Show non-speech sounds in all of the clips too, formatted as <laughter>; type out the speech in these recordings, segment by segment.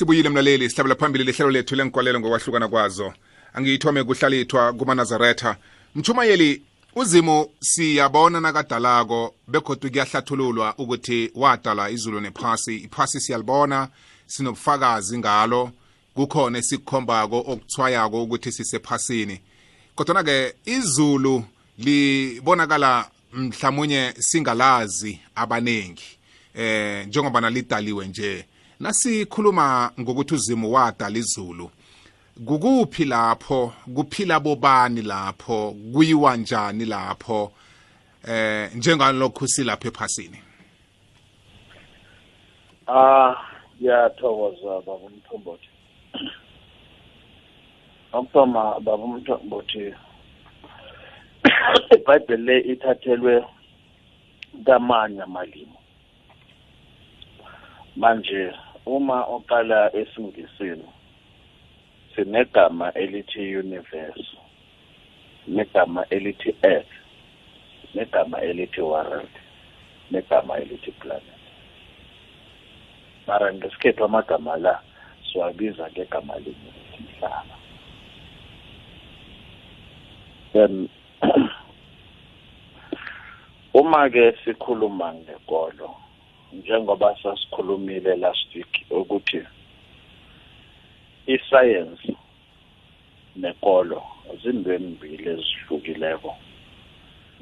sibuyile mlaleli sihlabela phambili lihlelo lethu lenkolelo ngokwahlukana kwazo. Angiyithome kuhlalithwa kumanazaretha. Mchumayeli uzimo siyabona nakadalako begodwa kuyahlathululwa ukuthi wadala izulu nephasi. Iphasi siyalibona sinobufakazi ngalo. Kukhona esikukhombako okuthwayako ukuthi sisephasini. Kodwana-ke izulu libonakala mhlawumunye singalazi abaningi eh njengoba nalidaliwe nje. Nasikhuluma ngokuthi uzimo wadala izulu. Kukuphi lapho? Kuphila bobani lapho? Kuyiwa njani lapho? Eh njengalokhu silapha ephasini. Ah ngiyathokoza baba umthombothi. Awuthoma baba umthombothi. iBhayibheli le ithathelwe kamanye amalimi. Manje uma oqala esingisini sinegama elithi universe negama elithi earth negama elithi world negama elithi planet. Mara ngesikhethu amagama la siwabiza ngegama linye mhlaba. Then <clears throat> uma ke sikhuluma ngekolo njengoba sasikhulumile last week ukuthi iscience nekolo zinto embili ezihlukileko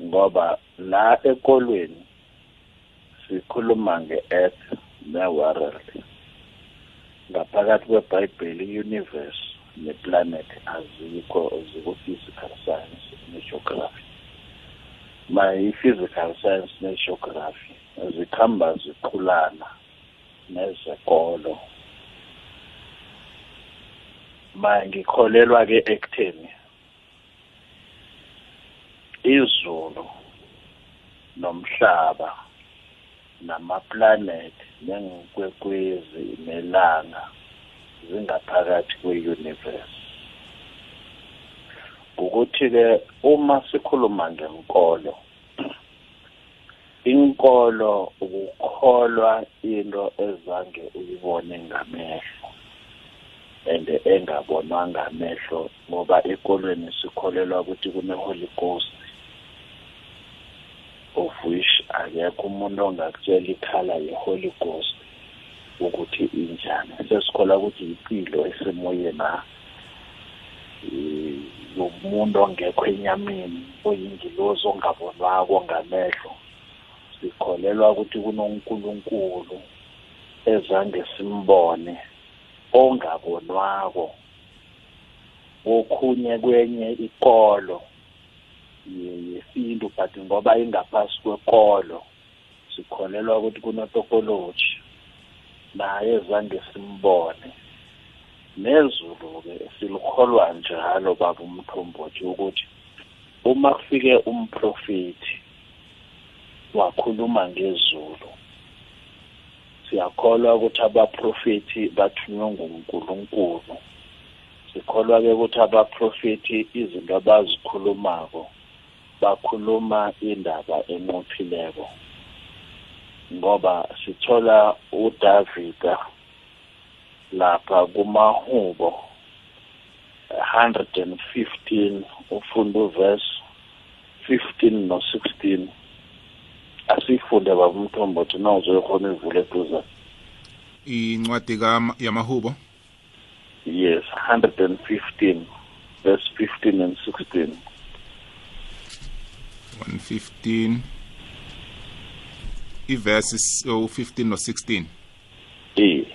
ngoba la ekolweni sikhuluma nge-earth ne-world ngaphakathi kwebhayibheli i-universe neplanet azikho ziku-physical science ne-geography. Ma i-physical science ne-geography zikhamba ziqhulana nezekolo ngikholelwa ke ekutheni izulu nomhlaba namaplanet nengikwekwezi nelanga zingaphakathi kwe-universe. Ukuthi-ke uma sikhuluma ngenkolo inkolo ukukholwa into ezange uyibone ngamehlo and engabonwanga amehlo ngoba ekolweni sikholelwa ukuthi kune-holy ghost of which akekho umuntu ongakutshela ikhala ye-holy ghost ukuthi injani. Sesikholwa ukuthi yipilo esemoyeni yomuntu ongekho enyameni oyingilozi ongabonwako ngamehlo sikholelwa ukuthi kunonkulunkulu ezange simbone ongabonwako. Okhunye kwenye ikolo yesintu but ngoba ingaphasi kwekolo sikholelwa ukuthi kunotopology naye ezange simbone. Nezulu-ke silikholwa njalo baba umthombothi ukuthi uma kufike umprofethi wakhuluma ngezulu. Siyakholwa ukuthi abaprofethi bathunywe ngunkulunkulu. Sikholwa-ke ukuthi abaprofethi izinto abazikhulumako bakhuluma indaba enqophileko. Ngoba sithola udavida lapha kumahubo 115 ufunda uverse 15 no-16 asifunde baba umthombothi na uzokhona ivule eduza incwadi yamahubo? Yes 115 verse 15 and 16 115 iverse u-15 no-16 eh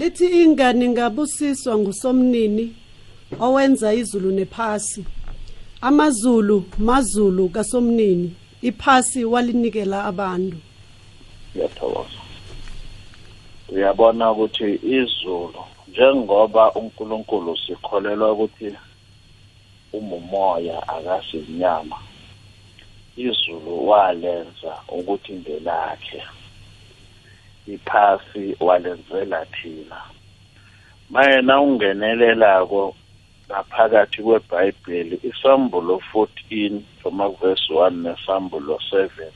lithi ingane ngabusiswa ngusomnini owenza izulu nephasi. Amazulu mazulu kasomnini. Iphasi walinikela abantu. Ngiyathokoza. Uyabona ukuthi izulu njengoba uNkulunkulu sikholelwa ukuthi umumoya akasinyama izulu walenza ukuthi ngelakhe. Iphasi walenzela thina. Mayena ungenelelako ngaphakathi kweBhayibheli isambulo 14 from verse 1 nesambulo 7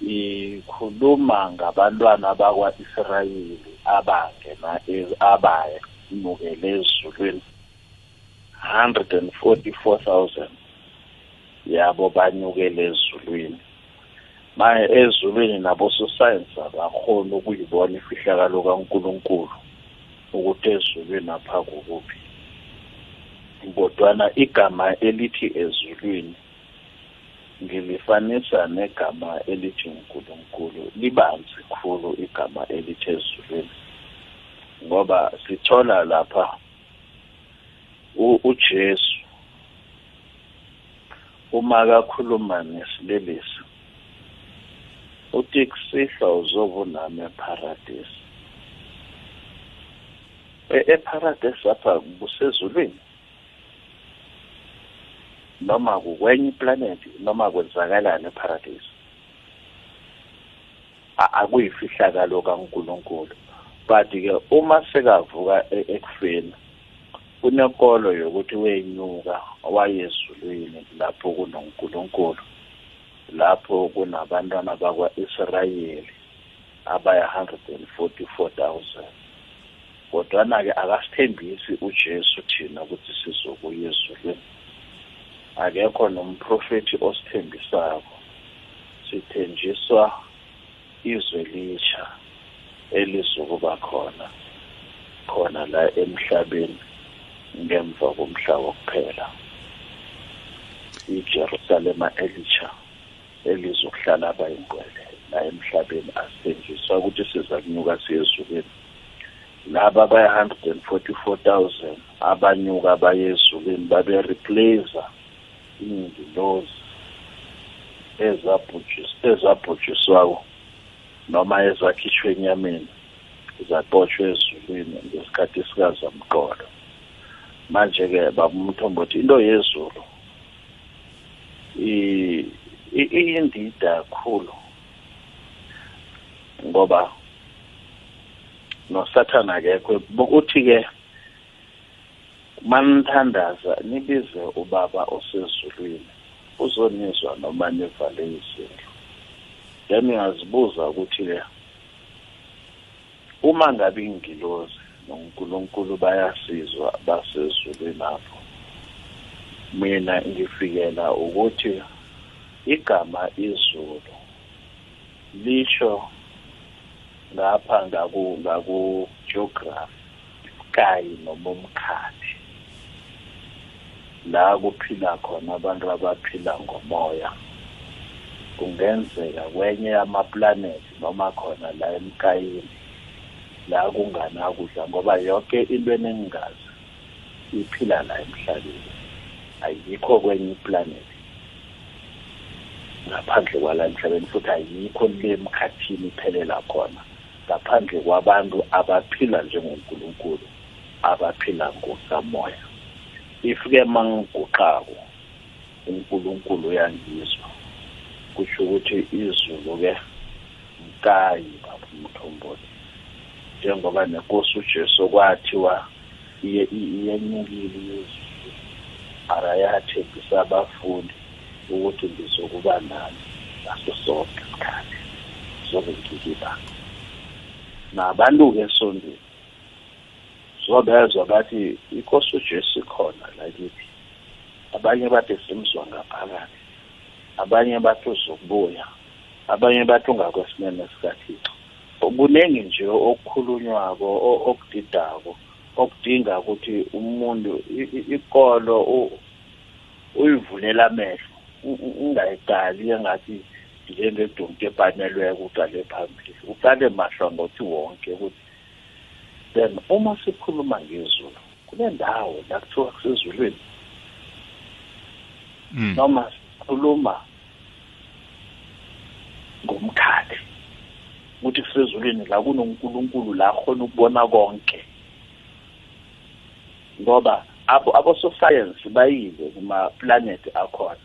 ikhuluma ngabantwana bakwaIsrayeli abangena abaya nukele ezulwini. 144000 yabo banyukele ezulwini. Manje ezulwini nabo sosayensi abakhona ukuyibona ifihlakalo kaNkuluNkulu ukuthi ezulwini apha kukuphi. Kodwana igama elithi ezulwini ngilifanisa negama elithi uNkulunkulu libanzi khulu igama elithi ezulwini. Ngoba sithola lapha u- uJesu uma kakhuluma nesilelesi uthi kusihlwa uzobunami eparadise. E- eparadise apha kusezulwini? Noma kukwenye iplanet noma kwenzakalani eparadise A- akuyifihlakalo kaNkuluNkulu. But ke uma sekavuka e- ekufeni kunenkolo yokuthi wenyuka wayezulwini lapho kunoNkulunkulu lapho kunabantwana bakwa-Israyeli abaya 144,000 kodwana ke akasithembisi uJesu thina ukuthi sizokuya ezulwini. Akekho nomprofeti osithembisayo sithenjiswa izwe lisha elizokuba khona khona la emhlabeni ngemva komhlaba wokuphela. iJerusalema elisha elizokuhlala abayingcwele la emhlabeni asithenjiswa ukuthi siza kunyuka siyezulwini laba baya-144,000 abanyuka bayezulwini babe-replacer iy'ngilozi ezabhujis- ezabhujiswayo noma ezakhitshwe enyameni zabotshwe ezulwini ngesikhathi sikazamqolo manje-ke babumthombothi into yezulu i- i- iyindida kakhulu ngoba nosathana akekho bokuthi-ke manithandaza nibize ubaba osezulwini uzonizwa noma nivale izindlu then uyazibuza ukuthi-ke uma ngabe ingilozi nonkulunkulu bayasizwa basezulwini apho mina ngifikela ukuthi igama izulu lisho ngapha ngaku ngaku geography sky noma umkhathi la kuphila khona abantu abaphila ngomoya. Kungenzeka kwenye amaplanet noma khona la emkayini la kunganakudla ngoba yonke into eningazi iphila la emhlabeni. Ayikho kwenye iplanet ngaphandle kwala emhlabeni futhi ayikho le emkhathini iphelela khona. Ngaphandle kwabantu abaphila njengonkulunkulu abaphila ngokamoya if-ke mangiguqako unkulunkulu uyangizwa. Kusho ukuthi izulu-ke mkayi baba umthombothi. Njengoba nenkosi ujesu kwathiwa iye- i- iyenyukile izulu arayathembisa abafundi ukuthi ngizokuba nani ngaso sonke isikhathi. Zobe ngikibanga nabantu-ke esondweni zobezwa bathi inkosi ujesu ikhona lakithi abanye bathi simzwa ngaphakathi. Abanye bathi uzokubuya. Abanye bathi ungakwesinene sikathixo. Kuningi nje okukhulunywako o- okudidako okudinga ukuthi umuntu i- i- ikolo u- uyivulela amehlo u- u- ungayiqali engathi njengedumpu epanelweko uqale phambili. Uqale mahlangothi wonke ukuthi then uma sikhuluma ngezulu kule ndawo la kuthiwa kusezulwini Mm. noma sikhuluma ngomkhathi ukuthi kusezulwini la kunonkulunkulu la khona ukubona konke ngoba abo abososayensi bayile kuma planet akhona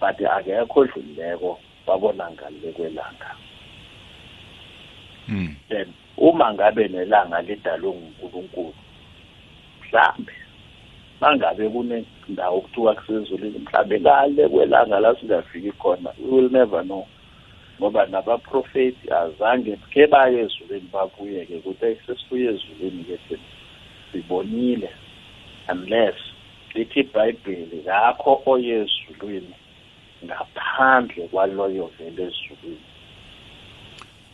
but akekho odlulileko babona ngale kwelanga Mm. then uma ngabe nelanga lidalwe ngunkulunkulu mhlambe mangabe kunendawo kuthiwa kusezulwini mhlambe ngale kwelanga la singafiki khona we will never know. Ngoba nabaprofeti azange ke baye ezulwini babuye-ke ukuthi sesibuye ezulwini-ke thina. Sibonile unless lithi ibhayibheli kakho oye ezulwini ngaphandle kwaloyo vele ezulwini.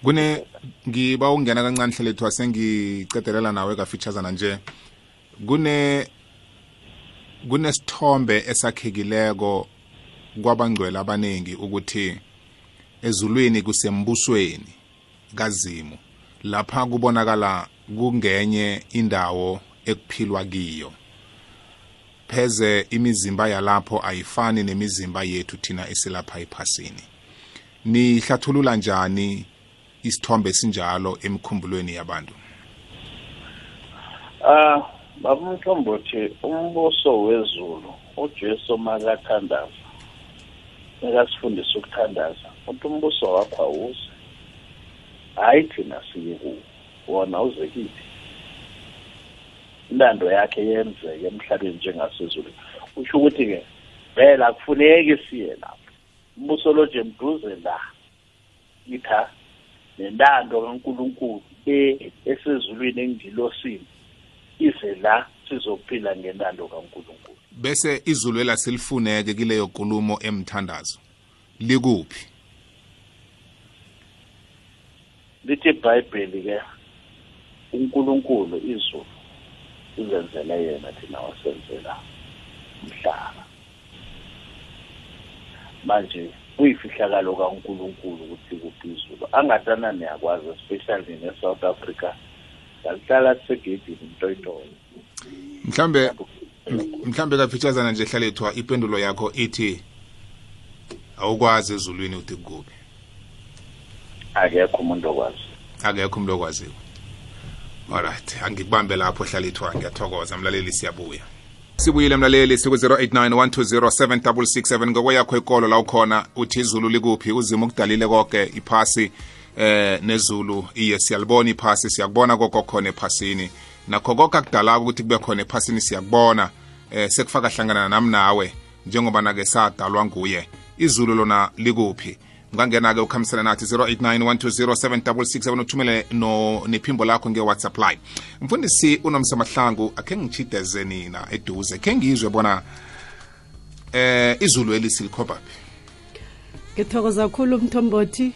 Kune ngiba ungena kancane hlelethu sengicedelela nawe kafeaturesana nje. Kune kunesithombe esakhekileko kwabangcwele abaningi ukuthi ezulwini kusembusweni kazimu lapha kubonakala kungenye indawo ekuphilwa kiyo. Pheze imizimba yalapho ayifani nemizimba yethu thina esilapha ephasini. Nihlathulula njani isithombe sinjalo emkhumbulweni yabantu Ah, baba Mthombothi, umbuso wezulu uJesu makathandaza. Ekasifundisa ukuthandaza. Uthi umbuso wakho awuze. Hayi thina siye kuwo. Wona uze kithi. Intando yakhe yenzeke emhlabeni njengasezulu. Usho ukuthi ke vela akufuneki siye lapho. Umbuso lo nje mduze la. Itha nentando kaNkuluNkulu e esezulwini engilosini ize la sizophila ngenando kaNkuluNkulu. Bese izulu elasifuneke kileyo nkulumo emthandazo. Likuphi? Lithi iBhayibheli ke uNkulunkulu izulu uzenzele yena thina wasenzela umhlaba. Manje kuyifihlakalo kaNkulunkulu ukuthi kuphi izulu angatana niyakwazi especially ne-South Africa. Ngalihlala sisegedini mntoyintoyi mhlambe mhlambe kafeaturesana nje hlalethwa ipendulo yakho ithi awukwazi ezulwini uthi kukuphi? Akekho umuntu okwazi. Akekho umuntu okwaziyo. Alright angikubambe lapho hlalethwa ngiyathokoza mlaleli siyabuya. Sibuyile mlaleli siku-089 ngokweyakho ikolo la ukhona uthi izulu likuphi? Uzima ukudalile konke iphasi eh nezulu. Iye siyalibona iphasi siyakubona koko khona ephasini. Nakho konke akudalako ukuthi kube khona ephasini siyakubona. Eh sekufaka hlangana nami nawe njengoba nake sadalwa nguye. Izulu lona likuphi? Ungangena-ke ukhambisana nathi 0891207667 uthumele no nephimbo lakho nge-whatsapp line. Mfundisi unomsamahlangu akhe ngitshideze nina eduze. Khe ngizwe bona eh izulu elisilikhobaphi ngithokoza kakhulu umthombothi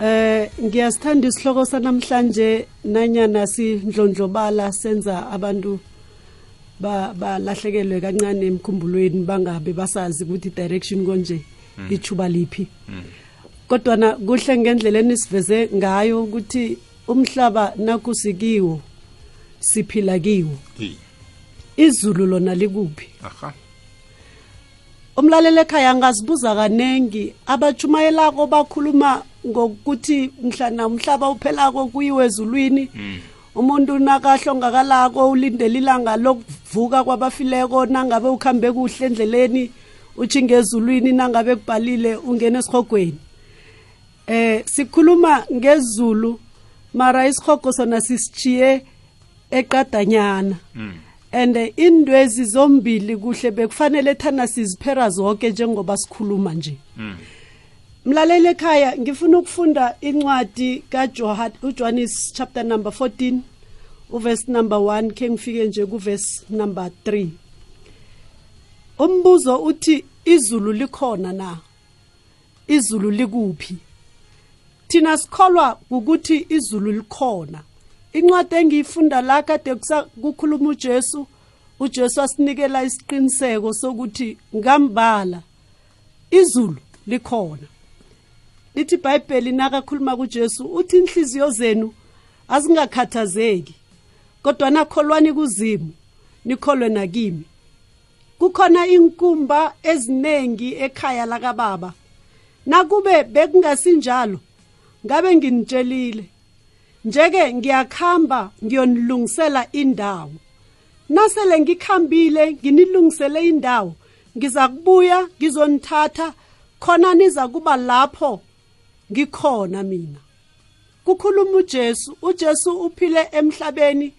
eh ngiyasithanda isihloko sanamhlanje nanyana sindlondlobala senza abantu ba balahlekelwe kancane emkhumbulweni bangabe basazi ukuthi direction konje ichuba liphi. Kodwa na kuhle ngendlela enisiveze ngayo ukuthi umhlaba nakusikiwo siphila kiwo. Izulu lona likuphi? Aha. Umlaleli ekhaya angazibuza kanengi abatshumayelako bakhuluma ngokuthi mhlana umhlaba uphelako kuyiwe ezulwini. Umuntu nakahlongakalako ulindele ilanga lokuvuka kwabafileko nangabe ukhambe kuhle endleleni utshinge ezulwini nangabe kubhalile ungena esihogweni eh sikhuluma ngezulu mara isihogo sona sisichiye eqadanyana. And indwezi zombili kuhle bekufanele thana siziphera zonke njengoba sikhuluma nje. Mlaleli ekhaya ngifuna ukufunda incwadi kaJohannes chapter number 14 uverse number 1 ke ngifike nje kuverse number 3 umbuzo uthi izulu likhona na? Izulu likuphi? Thina sikholwa ukuthi izulu likhona. Incwadi engiyifunda la kade kukhuluma uJesu uJesu asinikela isiqiniseko sokuthi ngambala izulu likhona. Lithi iBhayibheli nakakhuluma kuJesu uthi inhliziyo zenu azingakhathazeki kodwa nakholwani kuzimu nikholwe nakimi. Kukhona inkumba eziningi ekhaya lakababa. Nakube bekungasinjalo ngabe nginitshelile njeke ngiyakhamba ngiyonilungisela indawo. Nasele ngikhambile nginilungisele indawo ngiza kubuya ngizonithatha khona niza kuba lapho ngikhona mina. Kukhuluma uJesu uJesu uphile emhlabeni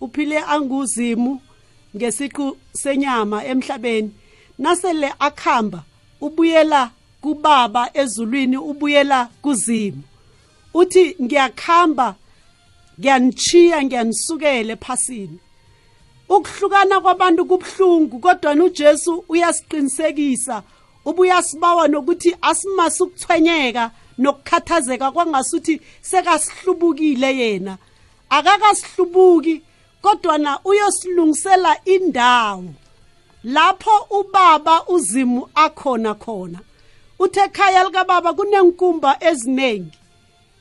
uphile anguzimu ngesiqu senyama emhlabeni. Nasele akhamba ubuyela kubaba ezulwini ubuyela kuzimu uthi ngiyakhamba ngiyanichiya ngiyanisukele ephasini. Ukuhlukana kwabantu kubhlungu kodwa uJesu uyasiqinisekisa ubuyasibawa nokuthi asimase ukuthwenyeka nokukhathazeka kwangasuthi sekasihlubukile yena. Akakasihlubuki kodwa na uyosilungisela indawo lapho ubaba uzimu akhona khona? Uthe ekhaya likababa kunenkumba eziningi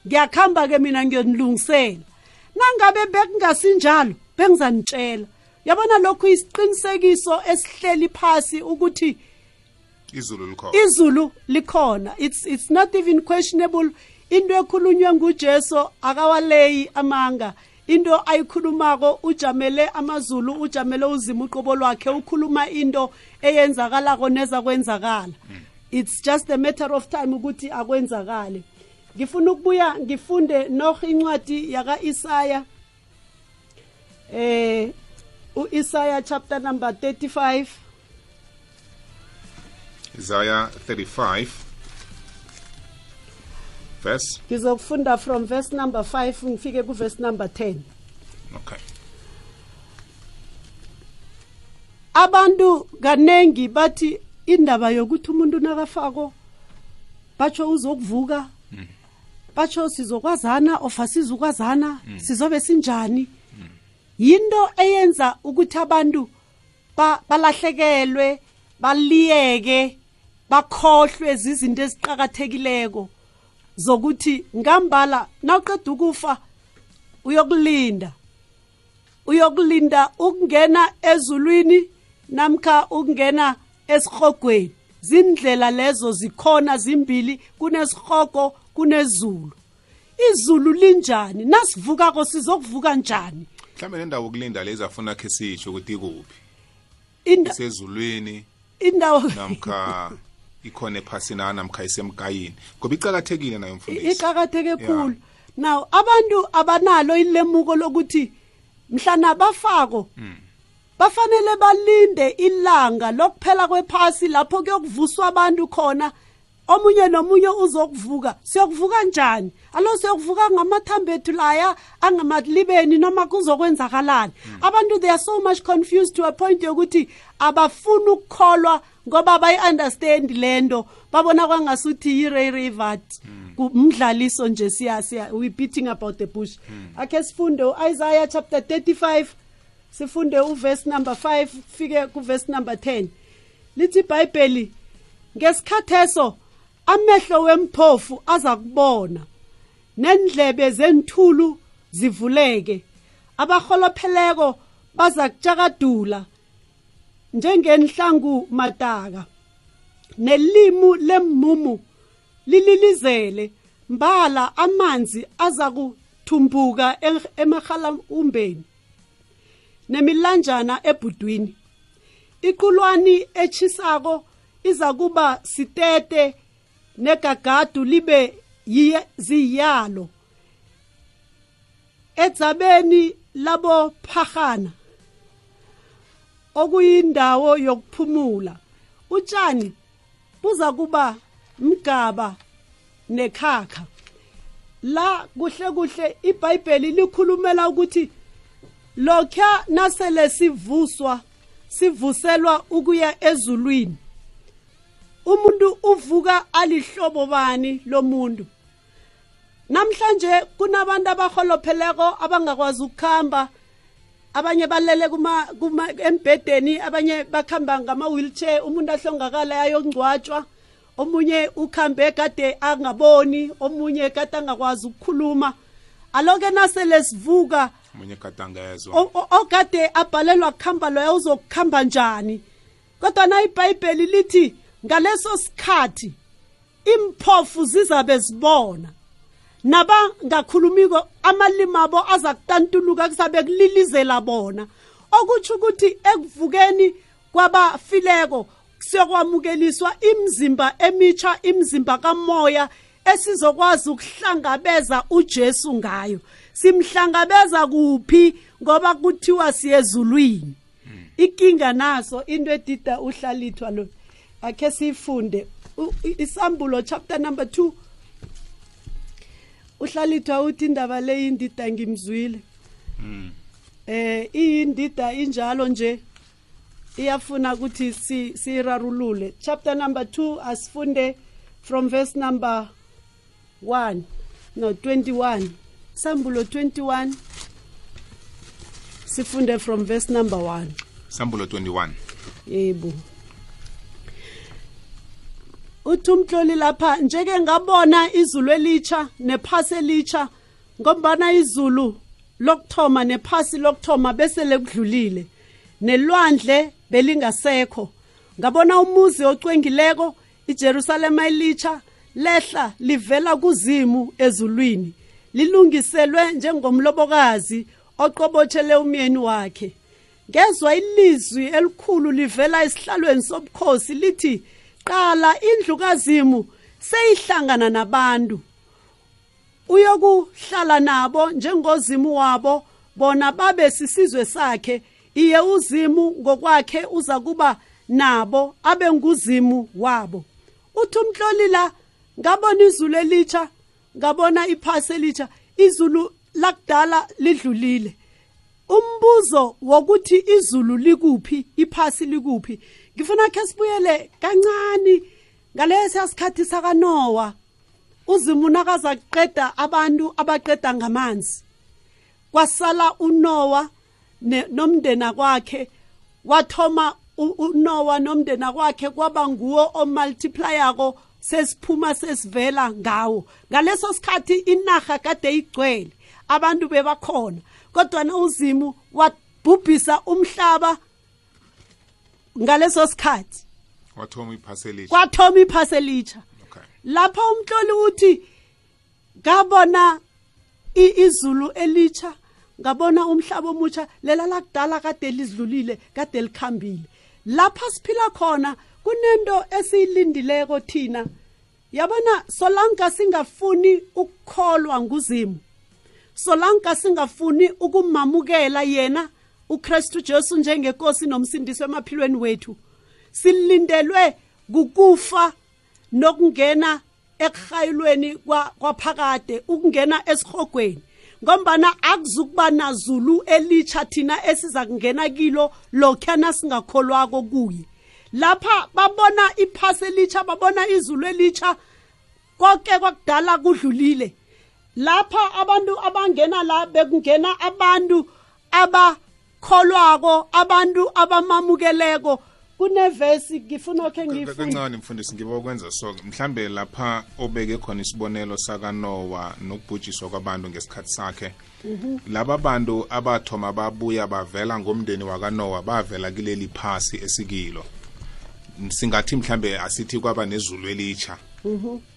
ngiyakhamba ke mina ngiyonilungisela. Nangabe bekungasinjalo bengizanitshela. Yabona lokhu isiqinisekiso esihleli phasi ukuthi izulu likhona. Izulu likhona. It's it's not even questionable. Into ekhulunywe nguJesu akawaleyi amanga. Into ayikhulumako ujamele amazulu ujamele uzima uqobo lwakhe ukhuluma into eyenzakalako neza kwenzakala it's just a matter of time ukuthi akwenzakale. Ngifuna ukubuya ngifunde noh incwadi yaka Isaya eh uIsaiah chapter number 35 isaya 35 verse? Ngizokufunda from verse number 5 ngifike ku verse number 10 okay. Abantu kanengi bathi indaba yokuthi umuntu nakafako batsho uzokuvuka batsho sizokwazana of asizukwazana sizobe sinjani? Yinto eyenza ukuthi abantu ba- balahlekelwe baliyeke bakhohlwe zizinto eziqhakathekileko zokuthi ngambala nawuqeda ukufa uyokulinda. Uyokulinda ukungena ezulwini namkha ukungena esihogweni zindlela lezo zikhona zimbili kunesihogo kunezulu. Izulu linjani? Nasivukako sizokuvuka njani? Mhlawumbe nendawo okulinda le izafuna khe sisho ukuthi ikuphi? Isezulwini indawo namkha ikhona ephasina namkha isemgayini ngoba icakathekile nayo mfundisi iqakatheke khulu. Now abantu abanalo ilemuko lokuthi mhlana bafako bafanele balinde ilanga lokuphela kwephasi lapho kuyokuvuswa abantu khona. Omunye nomunye uzokuvuka. Siyokuvuka njani? Alo siyokuvuka ngamathambo ethu laya angamalibeni noma kuzokwenzakalani? Abantu they are so much confused to a point yokuthi abafuni ukukholwa ngoba bayi-understand lento. Babona kwangasuthi yi-ray rivat umdlaliso nje siya siya we beating about the bush. Akhe sifunde u-isaiah chapter 35 sifunde uverse number 5 fike kuverse number 10 lithi ibhayibheli ngesikhatheso amehlo wemphofu aza kubona. Nendlebe zenthulu zivuleke. Abaholopheleko baza kujakadula njengenhlangu mataka. Nelimu lemumu lililizele mbala amanzi aza kuthumbuka emahalaumbeni nemilanjana ebhudwini. Iqulwani echisako iza kuba sitete negagadu libe yi- ziyalo. Edzabeni labo phahana okuyindawo yokuphumula utshani buza kuba mgaba nekhakha. La kuhle kuhle ibhayibheli likhulumela ukuthi lokha nasele sivuswa sivuselwa ukuya ezulwini. Umuntu uvuka alihlobo bani lomuntu? Namhlanje kunabantu abaholopheleko abangakwazi ukukhamba abanye balele kuma kuma embedeni abanye bakhamba ngama wheelchair umuntu ahlongakala ayongcwatshwa omunye ukhambe kade angaboni omunye kade angakwazi ukukhuluma. Aloke nasele sivuka omunye kade angezwa. okade abhalelwa kuhamba loya uzokuhamba njani? Kodwa na ibhayibheli lithi ngaleso sikhathi imphofu zizabe zibona. Nabangakhulumiko amalimi abo aza kutantuluka kuzabe kulilizela bona. Okutsho ukuthi ekuvukeni kwabafileko siyokwamukeliswa imizimba emitsha imizimba kamoya esizokwazi ukuhlangabeza uJesu ngayo. Simhlangabeza kuphi? Ngoba kuthiwa siyezulwini. Inkinga naso into edida uhlalithwa lo akhe sifunde u- i- isambulo chapter number 2 uhlalithwa uthi indaba le indida ngimzwile. Eh iyindida injalo nje iyafuna ukuthi si sirarulule. Chapter number 2 asifunde from verse number 1 no 21 sambulo 21 sifunde from verse number 1 sambulo 21 yebo. Uthi umhloli lapha njeke ngabona izulu elitsha nephasi elitsha ngombana izulu lokthoma nephasi lokthoma bese lekudlulile nelwandle belingasekho. Ngabona umuzi ocwengileko iJerusalema elitsha lehla livela kuzimu ezulwini lilungiselwe njengomlobokazi oqobothele umyeni wakhe. Ngezwa ilizwi elikhulu livela esihlalweni sobukhosi lithi qala indlu kazimu seyihlangana nabantu. Uyokuhlala nabo njengozimu wabo bona babe sisizwe sakhe. Iye uzimu ngokwakhe uza kuba nabo abe nguzimu wabo. Uthi umhloli la ngabona izulu elitsha ngabona iphasi elitsha izulu lakudala lidlulile. Umbuzo wokuthi izulu likuphi iphasi likuphi ngifuna ke sibuyele kancane ngalesi sikhathi sakanowa. Uzimu nakaza kuqeda abantu abaqeda ngamanzi. Kwasala unowa nomndeni kwakhe wathoma unowa nomndeni kwakhe kwaba nguwo omultiplyako sesiphuma sesivela ngawo. Ngaleso sikhathi inaga kade igcwele abantu bebakhona kodwa uzimu wabhubhisa umhlaba ngaleso sikhathi. Wathoma iphaseli kwathoma iphasi elitsha okay. Lapha umhloli uthi ngabona izulu elitsha ngabona umhlaba omutsha lela lakudala kade lidlulile kade likhambile. Lapha siphila khona kunento esiyilindileko thina. Yabona solanka singafuni ukukholwa nguzimu. Solanka singafuni ukumamukela yena uKristu Jesu njengenkosi nomsindisi emaphilweni wethu silindelwe kukufa nokungena ekuhayilweni kwa- kwaphakade ukungena esihogweni ngombana akuzukuba nazulu elitsha thina esiza kungena kilo lokhana singakholwako kuye. Lapha babona iphasi elitsha babona izulu elitsha konke kwakudala kudlulile. Lapha abantu abangena la bekungena abantu abakholwako abantu abamamukeleko. Kunevesi ngifuna khe ngiyifunde kancane mfundisi ngiba ukwenza so mhlambe lapha obeke khona isibonelo sakanowa nokubhujiswa kwabantu ngesikhathi sakhe. Laba bantu abathoma babuya bavela ngomndeni wakanowa bavela kileli phasi esikilo. Singathi mhlambe asithi kwaba nezulu elitsha.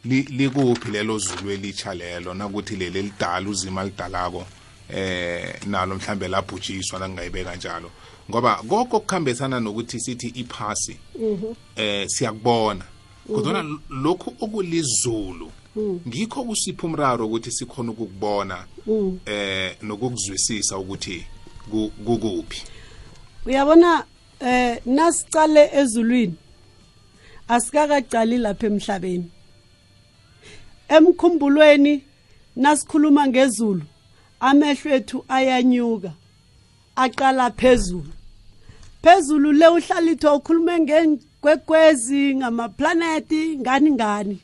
Li- likuphi lelo zulu elitsha lelo? Nakuthi leli lidala uzima lidalako eh nalo mhlambe labhujiswa langayibeka njalo. Ngoba konke okukhambisana nokuthi sithi iphasi eh siyakubona. Kodwa lokhu okulizulu ngikho kusipha umraro ukuthi sikhona ukukubona eh nokukuzwisisa ukuthi ku- kukuphi? Uyabona eh nasicale ezulwini asikakacali lapha emhlabeni. Emkhumbulweni nasikhuluma ngezulu amehlo ethu ayanyuka aqala phezulu. Phezulu le uhlalitho ukhulume ngengwekwezi ngamaplaneti ngani ngani.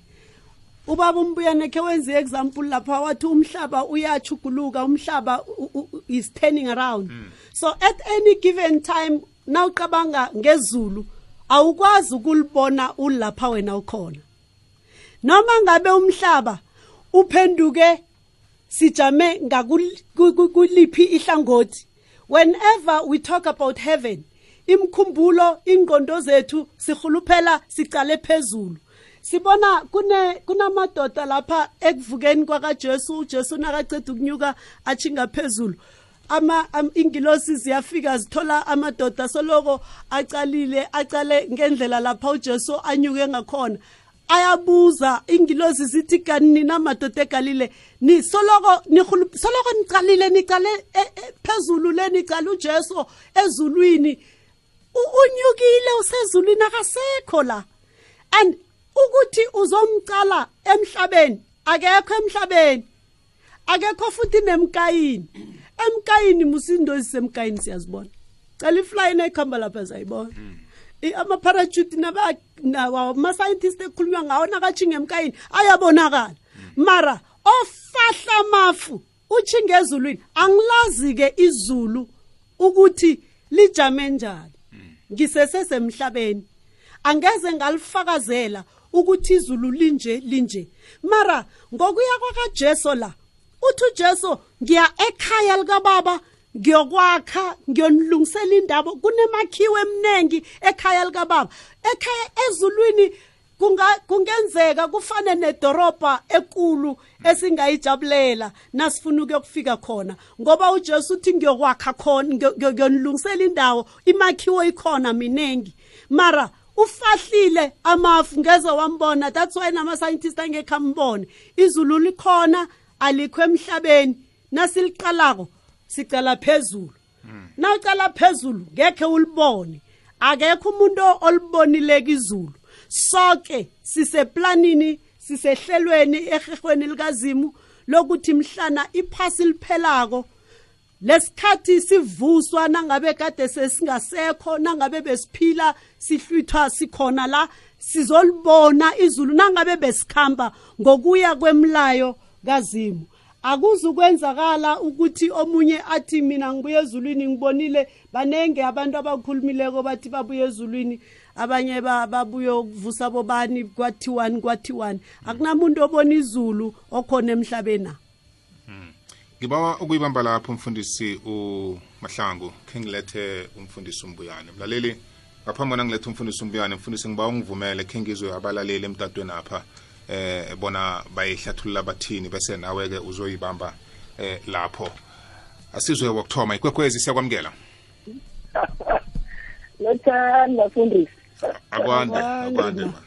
Ubaba umbuyane khe wenze example lapha wathi umhlaba uyachuguluka umhlaba u- u- u- is turning around. So at any given time nawuqabanga ngezulu awukwazi ukulibona ulapha wena ukhona. Noma ngabe umhlaba uphenduke sijame ngakuliphi ihlangothi. Whenever we talk about heaven imkhumbulo ingqondo zethu sihuluphela sicale phezulu. Sibona kune kunamadoda lapha ekuvukeni kwakaJesu uJesu nakaceda ukunyuka achinga phezulu. Ama am- ingilosi ziyafika zithola amadoda soloko acalile acale ngendlela lapha uJesu anyuke ngakhona. Ayabuza ingilosi zithi kanti nina madoda egalile ni soloko nihulu soloko nicalile nicale e- e- phezulu le nicale uJesu ezulwini. U- unyukile usezulwini akasekho la. And ukuthi uzomcala emhlabeni akekho emhlabeni akekho futhi nemkayini. Emkayini musindozi semkayini siyazibona. Cela iflying ekhamba lapha zayibona I- ama-parachute naba- nawa- ama-scientist ekhulunywa ngawo nakatshinga emkayini ayabonakala. Mara ofahla amafu utshinga ezulwini angilazi-ke izulu ukuthi lijame njani. Ngisesesemhlabeni. Angeze ngalifakazela ukuthi izulu linje linje. Mara ngokuya kwakajesu la uthi ujesu ngiya ekhaya likababa ngiyokwakha ngiyonilungisela indaba kunemakhiwo eminingi ekhaya likababa. Ekhaya ezulwini kunga- kungenzeka kufane nedorobha ekulu esingayijabulela nasifuna ukuyokufika khona. Ngoba ujesu uthi ngiyokwakha khona ngiyo- ngiyo- ngiyonilungisela indawo imakhiwo ikhona miningi mara ufahlile amafu ngeze wambona that's why nama-scientist angekho ambone. Izulu likhona alikho emhlabeni nasiliqalako sicala phezulu. Nawucala phezulu ngekhe ulibone. Akekho umuntu olibonileka izulu sonke siseplanini sisehlelweni ehehweni likazimu lokuthi mhlana iphasi liphelako. Lesikhathi sivuswa nangabe kade sesingasekho nangabe besiphila sihlwithwa sikhona la sizolibona izulu nangabe besikhamba ngokuya kwemlayo kazimu. Akuzukwenzakala ukuthi omunye athi mina ngibuye ezulwini ngibonile. Banenge abantu abakhulumileko bathi babuye ezulwini. Abanye ba- babuye ukuvusa bobani kwathiwani kwathiwani akunamuntu obona izulu okhona emhlabeni. Ngibawa ukuyibamba lapho umfundisi umahlangu. Khe ngilethe umfundisi umbuyane. Mlaleli ngaphambi kona ngilethe umfundisi umbuyane mfundisi ngibawa ungivumele khe ngizwe abalaleli emtatweni apha. Eh bona bayihlathulula bathini bese nawe-ke uzoyibamba eh lapho. Asizwe wokuthoma ikwekwezi siyakwamukela? <laughs> Lothani bafundisi. Akwande Akwande, akwande ma. ma.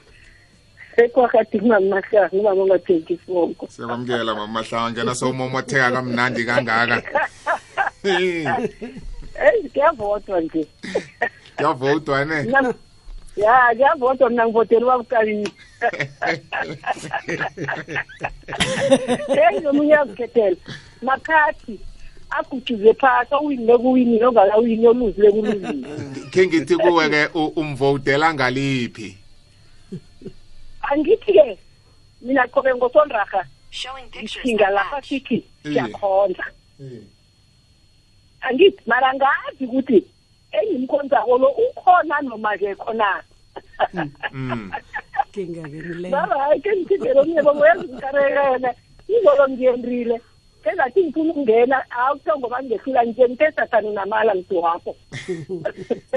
sekwakhathi ngingamahlanga ngibaba ngingatheki isibongo siyakwamukela mamahlanga ngena sowumomotheka kamnandi kangaka. <laughs> Eyi kuyavodwa nje. Kuyavotwa ne? Ya kuyavodwa mina ngivotela ubabukalini eyi nomunye yazikhethela makhathi agutshuze phasi owinile kuwinile ongakawini oluzile kuluzile khe ngithi kuwe-ke umvotela ngaliphi angithi-ke mina qobe ngishinga that lapha sithi Eh. siyakhonza angithi mara ngazi ukuthi engimkhonzako lo ukhona noma kekho na Mm. kinga-ke ngileyo mara hayi ke ngithindele omnye bongo yazinkarekele izolo ngiyendrile sengathi ngifuna ukungena hawu kuthiwa ngoba ngehlula nje ngithe sathani namala ngidwapho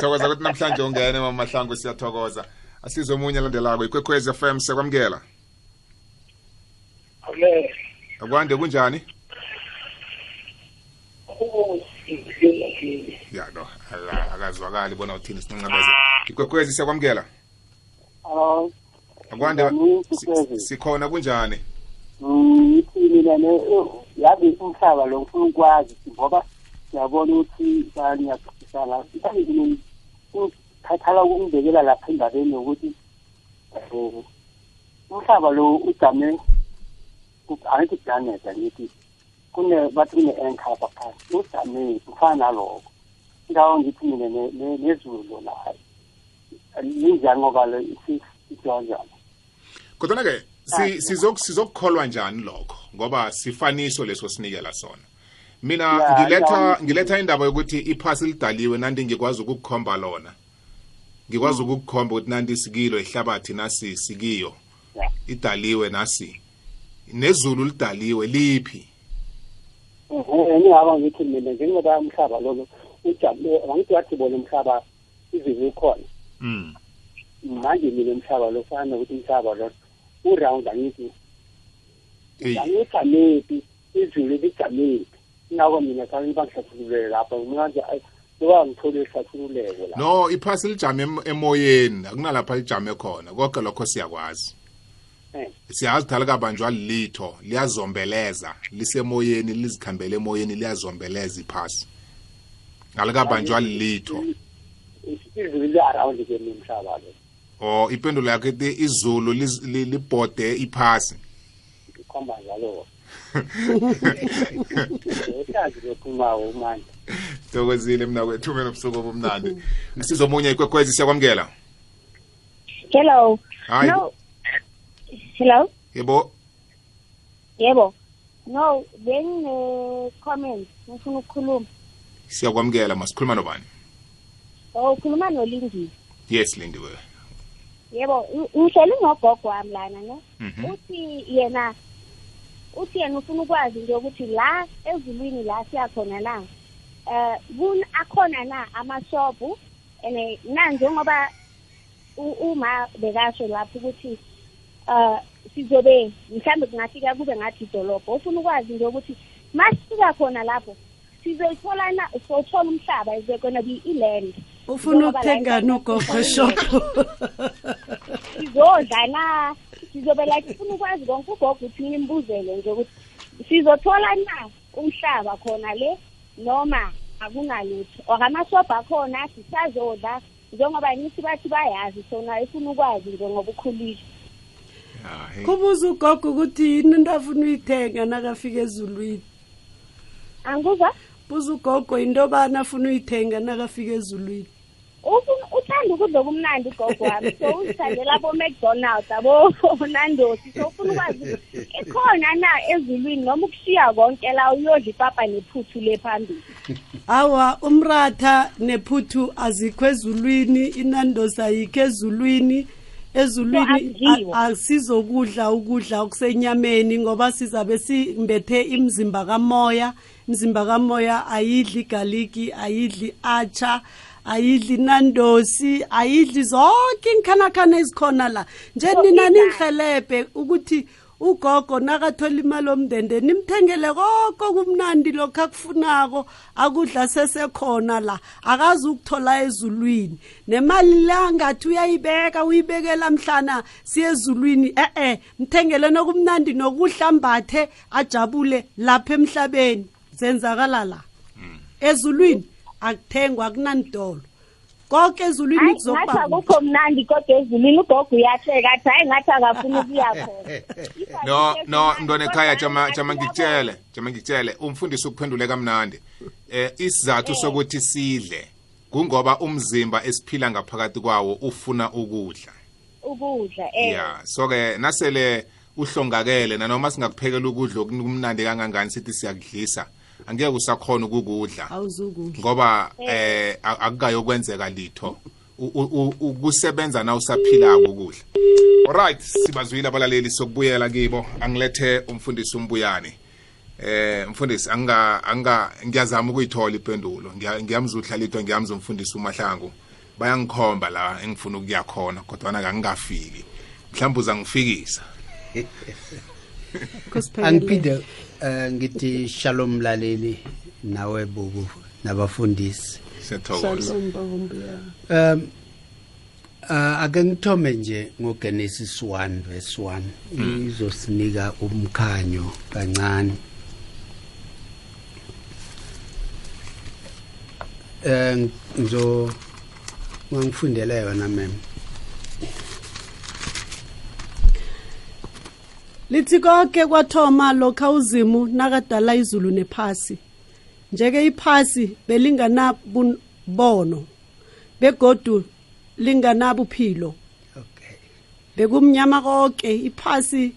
thokoza ukuthi namhlanje ungene mamahlangu siyathokoza. Asizwe omunye alandelako ikwekhwezi fm siyakwamukela. Akwande kunjani? Ya no. aka- akazwakali bona uthini sincancabeze ikwekhwezi siyakwamukela? Akwande si- sikhona kunjani? Ngithi mina ne yabe umhlaba lo ngifuna ukwazi ngoba siyabona ukuthi niyaphisana ukhathala ukungibekela lapha endabeni yokuthi um umhlaba lo ujame angithi planet angithi kune bathi kune-anchor phakathi ujame kufana naloko ne- ne- nezulu la linjani ngoba lo isiwanjani kodwana-ke si- sizok- sizokukholwa njani lokho? Ngoba sifaniso leso sinikela sona. Mina ngiletha ngiletha indaba yokuthi iphasi lidaliwe nanti ngikwazi ukukukhomba lona. Ngikwazi ukukukhomba ukuthi nanti sikilo ihlabathi nasi sikiyo. Idaliwe nasi. Nezulu lidaliwe liphi? Ngingaba ngithi mina njengoba umhlaba lolo ujabule angithi wathi bona umhlaba izulu ukhona mm. manje mina umhlaba lo fana nokuthi umhlaba lo uround angithi angijamephi izulu lijamephi ingako mina kanye bangihlathululele lapho manje loba ngithole ihlathululeko la. No iphasi lijame em- emoyeni. Akunalapha lijame khona. Konke lokho siyakwazi. Siyazi ukuthi alikabanjwa lilitho liyazombeleza. Lisemoyeni lizikhambele emoyeni liyazombeleza iphasi. Alikabanjwa lilitho izulu li-around ke mina umhlaba lo or ipendulo yakho ethi izulu libhode iphasi ikhomba njalo <laughs> usazi lokhulumayo umandla thokozile mna kwethu ube nobusuku obumnandi sizomunye ikwekwezi siyakwamukela Hello. Hayi. No. Hello. yebo Yebo. No, bengine comment ngifuna ukukhuluma. Siyakwamukela masikhuluma nobani Oh, ukhuluma noLindi. yes lindiwe Yebo, ng- ngihleli ngogogo wami lana ne. Mhm. Uthi yena uthi yena ufuna ukwazi nje ukuthi la ezulwini la siyakhona na. Eh kun akhona na amashopu ene na njengoba uma bekasho lapho ukuthi uh sizobe mhlambe kungafika kube ngathi idolobho ufuna ukwazi nje ukuthi masifika khona lapho sizoyithola na sothola umhlaba is there gonna be i-land ufuna ukuthengani ugogo <laughs> shop. Sizodla na sizobe like ufuna ukwazi konke ugogo uthi nimbuzele nje ukuthi sizothola na umhlaba khona le? Noma akunalutho or amashobha akhona sisazodla njengoba nithi bathi bayazi sona ifuna ukwazi nje ngoba hey. kubuza ugogo ukuthi yini into afuna uyithenga nakafika ezulwini? Angikuzwa buza ugogo into yobani afuna uyithenga nakafika ezulwini. Ufuna uthanda ukudla okumnandi ugogo wami. So uzithandela bo-mcdonalds abo-nandosi so ufuna ukwazi ukuthi ikhona na ezulwini noma ukushiya konke la uyodla ipapa nephuthu le phambili? Awa umratha nephuthu azikho ezulwini inandosi ayikho ezulwini. Ezulwini akudliwa. a- asizokudla ukudla okusenyameni ngoba sizabe simbethe imzimba kamoya. Imzimba kamoya ayidli igaliki ayidli acha ayidli nandosi ayidli zonke inkhanakhana ezikhona la. Nje nina ina- ningihelebhe ukuthi ugogo nakathola imali omndende nimthengele koko kumnandi lokho akufunako akudla sesekhona la akazi ukuthola ezulwini. Nemali la ngathi uyayibeka uyibekela mhlana siye ezulwini eh-eh mthengele nokumnandi nokudla mbathe ajabule lapha emhlabeni. Zenzakala la ezulwini akuthengwa akunandolo. Konke ezulwini kuzokuba akukho mnandi kodwa ezulwini ugogo uyahleka athi hayi ngathi akafuni ukuya <laughs> khona. No no mntwana ekhaya jama jama ngikutshele jama ngikutshele umfundisi ukuphendule kamnandi. Eh isizathu sokuthi sidle kungoba umzimba esiphila ngaphakathi kwawo ufuna ukudla. Ukudla eh. Ya so ke nasele uhlongakele nanoma singakuphekela ukudla okumnandi kangangani sithi siyakudlisa angeke usakhona ukukudla. Awuzukudla. Ngoba eh a- akukayokwenzeka litho. U- u- u- ukusebenza na usaphilako ukudla? Alright sibazwile abalaleli sokubuyela kibo. Angilethe umfundisi umbuyane. Eh mfundisi anga anga ngiyazama ukuyithola ipendulo. Ngiya- ngiyamzudla litho ngiyamza umfundisi umahlangu. Bayangikhomba la engifuna ukuya khona kodwa na ngangafiki mhlawumbe uzangifikisa. <laughs> Angiphinde eh, ngithi shalom mlaleli nawe bubu nabafundisi. Siyathokoza. Um uh, ake ngithome nje ngogenesis 1 verse 1 izosinika umkhanyo kancane. Eh ngizo ngangifundele yona mem lithi konke kwathoma lokha uzimu nakadala izulu nephasi. Njeke iphasi belinganabono begodu linganabuphilo okay. Bekumnyama konke iphasi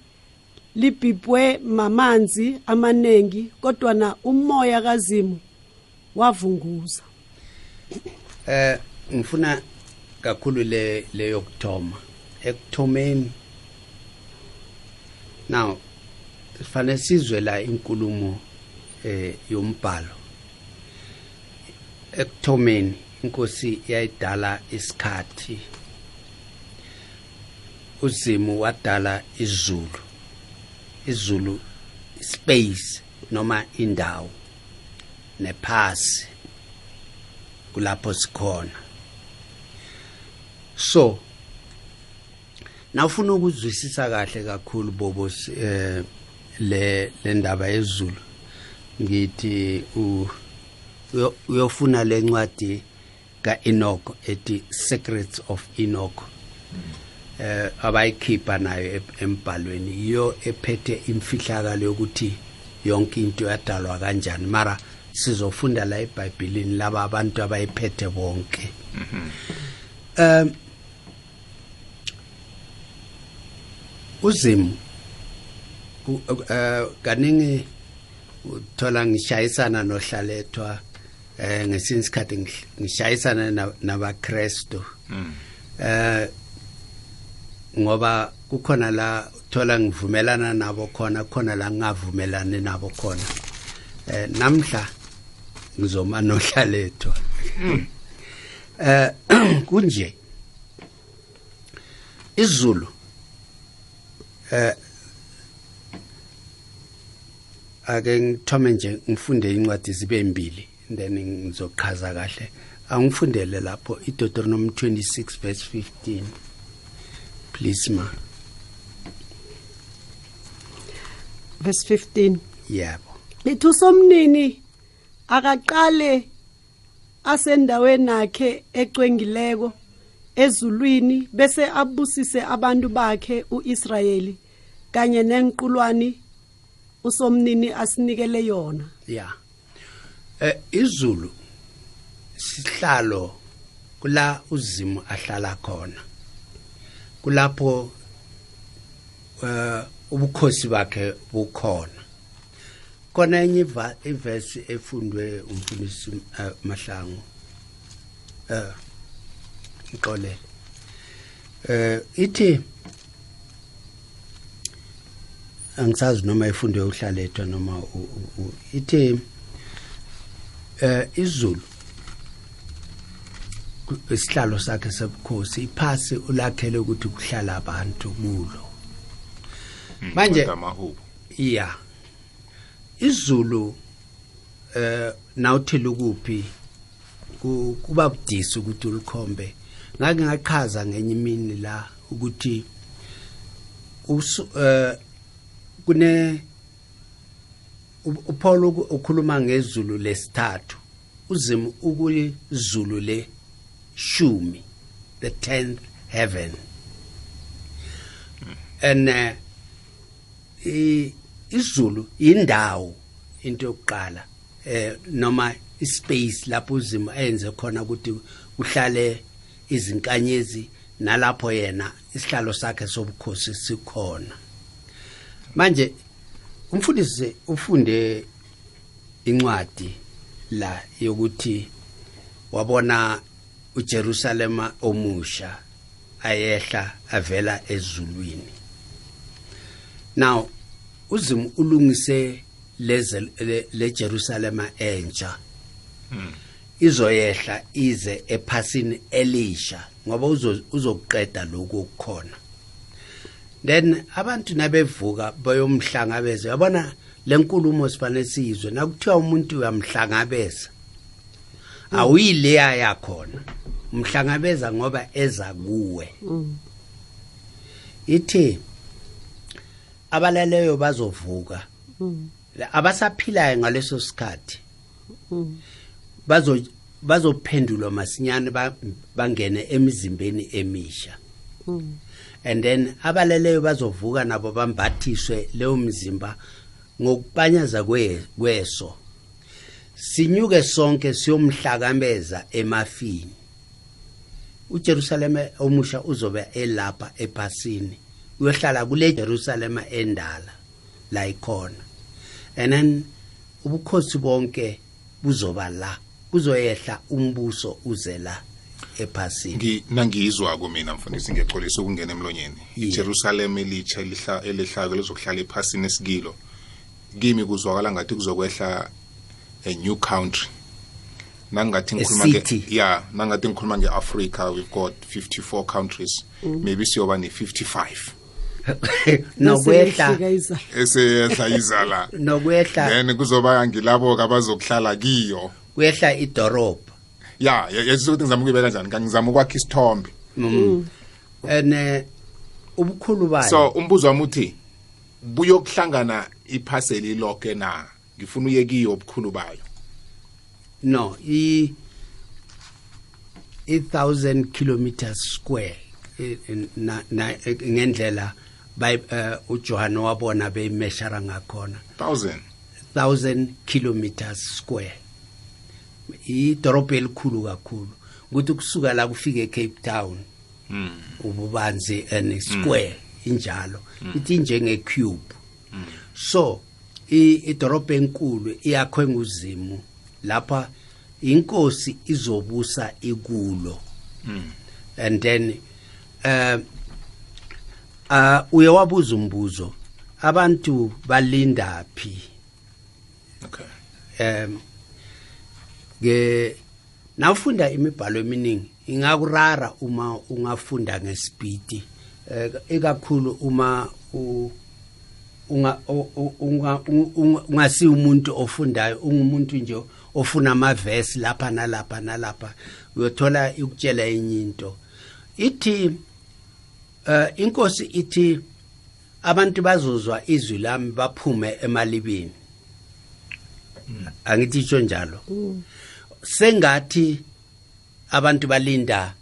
libhibwe mamanzi amaningi kodwa na umoya kazimu wavunguza. Eh ngifuna kakhulu le leyo kuthoma ekuthomeni now sifanele sizwe la inkulumo eh yombhalo. Ekuthomeni inkosi yayidala isikhathi uzimu wadala izulu izulu space noma indawo nephasi kulapho sikhona. So nawufuna ukuzwisisa kahle kakhulu bobo s- eh le le ndaba yezulu. Ngithi u- uyo- uyofuna lencwadi kaEnoch ethi Secrets of Enoch eh abayikhipha nayo em- embhalweni. Iyo ephethe imfihlakalo yokuthi yonke into yadalwa kanjani. Mara sizofunda la eBhayibhelini laba abantu abayiphethe bonke. Um uzimu u- eh kaningi uthola ngishayisana nohlalethwa eh ngesinye isikhathi ngishayisana na- nabaKristu eh ngoba kukhona la uthola ngivumelana nabo khona khona la ngingavumelani nabo khona. Eh namhla ngizoma nohlalethwa. Eh <clears throat> kunje? Izulu eh ake ngithome nje ngifunde incwadi zibe mbili then ngizochaza kahle. Angifundele lapho iDeuteronomy 26 verse 15 please ma. Verse 15 yebo. Lithi usomnini akaqale asendaweni yakhe ecwengileko? Ezulwini bese abusise abantu bakhe uIsrayeli kanye nenqulwani usomnini asinikele yona. Ya. Eh izulu sihlalo kula uzimo ahlala khona. Kulapho eh ubukhosi bakhe bukhona. Kona enye ivesi efundwe umfundisi eh, mahlangu. Eh ngixolele. Eh ithi angisazi noma ifundwe uhlalethwa noma ithi eh izulu ku- isihlalo sakhe sebukhosi iphasi ulakhele ukuthi kuhlala abantu kulo. Manje- amahubo iya izulu eh nawuthi lukuphi ku- kuba budisi ukuthi ulikhombe. Ngake ngachaza ngenye imini la ukuthi eh kune uPaul ukhuluma ngezulu lesithathu uzimo ukuyizulu le shumi the 10th heaven. And i- izulu indawo into yokuqala eh noma ispace lapho uzimo enze khona ukuthi kuhlale izinkanyezi nalapho yena isihlalo sakhe sobukhosi sikhona. Manje umfundisi ufunde incwadi la yokuthi wabona uJerusalema omusha ayehla avela ezulwini. Now uzim ulungise leze le- le Jerusalema entsha. Izoyehla ize ephasini elisha ngoba uzo- uzoqeda lokho okukhona. Then abantu nabevuka bayomhlangabeza yabona lenkulumo sifanele sizwe nakuthiwa umuntu uyamhlangabeza awuyileya yakhona. Umhlangabeza ngoba eza kuwe. Ithi abalaleyo bazovuka. Abasaphilayo ngaleso sikhathi. Bazo bazophendulwa masinyane ba- bangene emizimbeni emisha. And then abaleleyo bazovuka nabo bambathiswe leyo mzimba ngokupanyaza kwe- kweso. Sinyuke sonke siyomhlakameza emafini. uJerusalem omusha uzobe elapha ephasini uyohlala kule Jerusalem endala la ikhona. And then ubukhosi bonke buzoba la. Kuzoyehla umbuso uze la ephasini. Ngi nangizwa kumina mfundisi ngexolisa ukungena emlonyeni. Yeah. iJerusalem elitsha elihla elihlaka lizokuhlala ephasini esigilo kimi kuzwakala ngathi kuzokwehla a new country. Nangathi A ngikhuluma city. nge yeah nangathi ngikhuluma ngeAfrica we've got 54 countries. Maybe siyoba ne55 <laughs> nokwehla. Naseyefika izala. eseyehla izala. <laughs> Nokwehla. Then kuzoba ngilabo abazokuhlala kiyo. Kwehla idorobha ya yesizo ukuthi ngizama ukuyibeka kanjani ngizama ukwakha isithombe. And eh, ubukhulu bayo? So umbuzo wami uthi buyokuhlangana iphaseli lonke na? Ngifuna uye kiyo obukhulu bayo. No i i 1000 kilometers square. Ngendlela ujohane eh, uJohn wabona beyimeshara ngakhona. 1000 1000 kilometers square idorobha elikhulu kakhulu ukuthi kusuka la kufike eCape Town mm ububanzi and square injalo. Ithi njenge cube. So i- idorobha enkulu iyakhwe nguzimu lapha inkosi izobusa ikulo. And then uh uh uye wabuza umbuzo abantu balinda phi? Okay. Um ke nawufunda imibhalo eminingi ingakurara uma ungafunda ngespeed eh, ikakhulu uma u- unga ungasi umuntu ofundayo ungumuntu nje ofuna amavesi lapha nalapha nalapha uyothola ukutshela enye into. Ithi eh inkosi ithi abantu bazozwa izwi lami baphume emalibeni angithi itsho njalo? Sengathi abantu balinda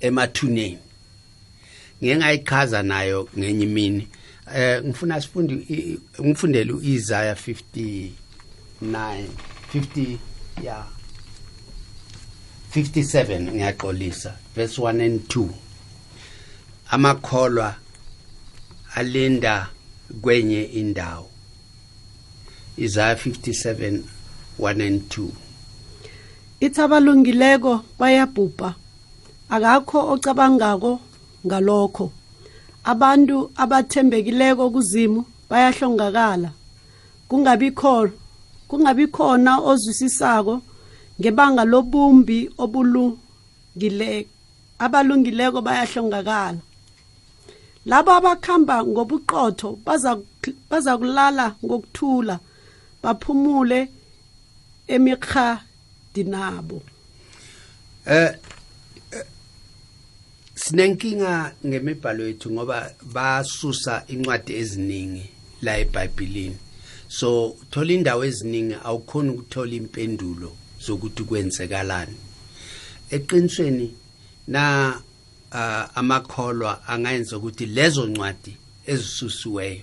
emathuneni. Ngeke ngayichaza nayo ngenye imini. Eh ngifuna sifunde i- ngifundele uIsaiah 59 50 yeah 57 ngiyaxolisa verse 1 and 2 amakholwa alinda kwenye indawo. Isaiah 57 1 and 2 ithi abalungileko bayabhubha. Akakho ocabangako ngalokho. Abantu abathembekileko kuzimu bayahlongakala. Kungabikho kungabikhona ozwisisako ngebanga lobumbi obulungile abalungileko bayahlongakala. Labo abakhamba ngobuqotho baza baza kulala ngokuthula baphumule emikhadinabo Eh eh, sinenkinga ngemibhalo yethu ngoba basusa incwadi eziningi la eBhayibhelini so uthola indawo eziningi awukhona ukuthola impendulo zokuthi kwenzekalani. Eqinisweni na uh, amakholwa angayenza ukuthi lezo ncwadi ezisusiweyo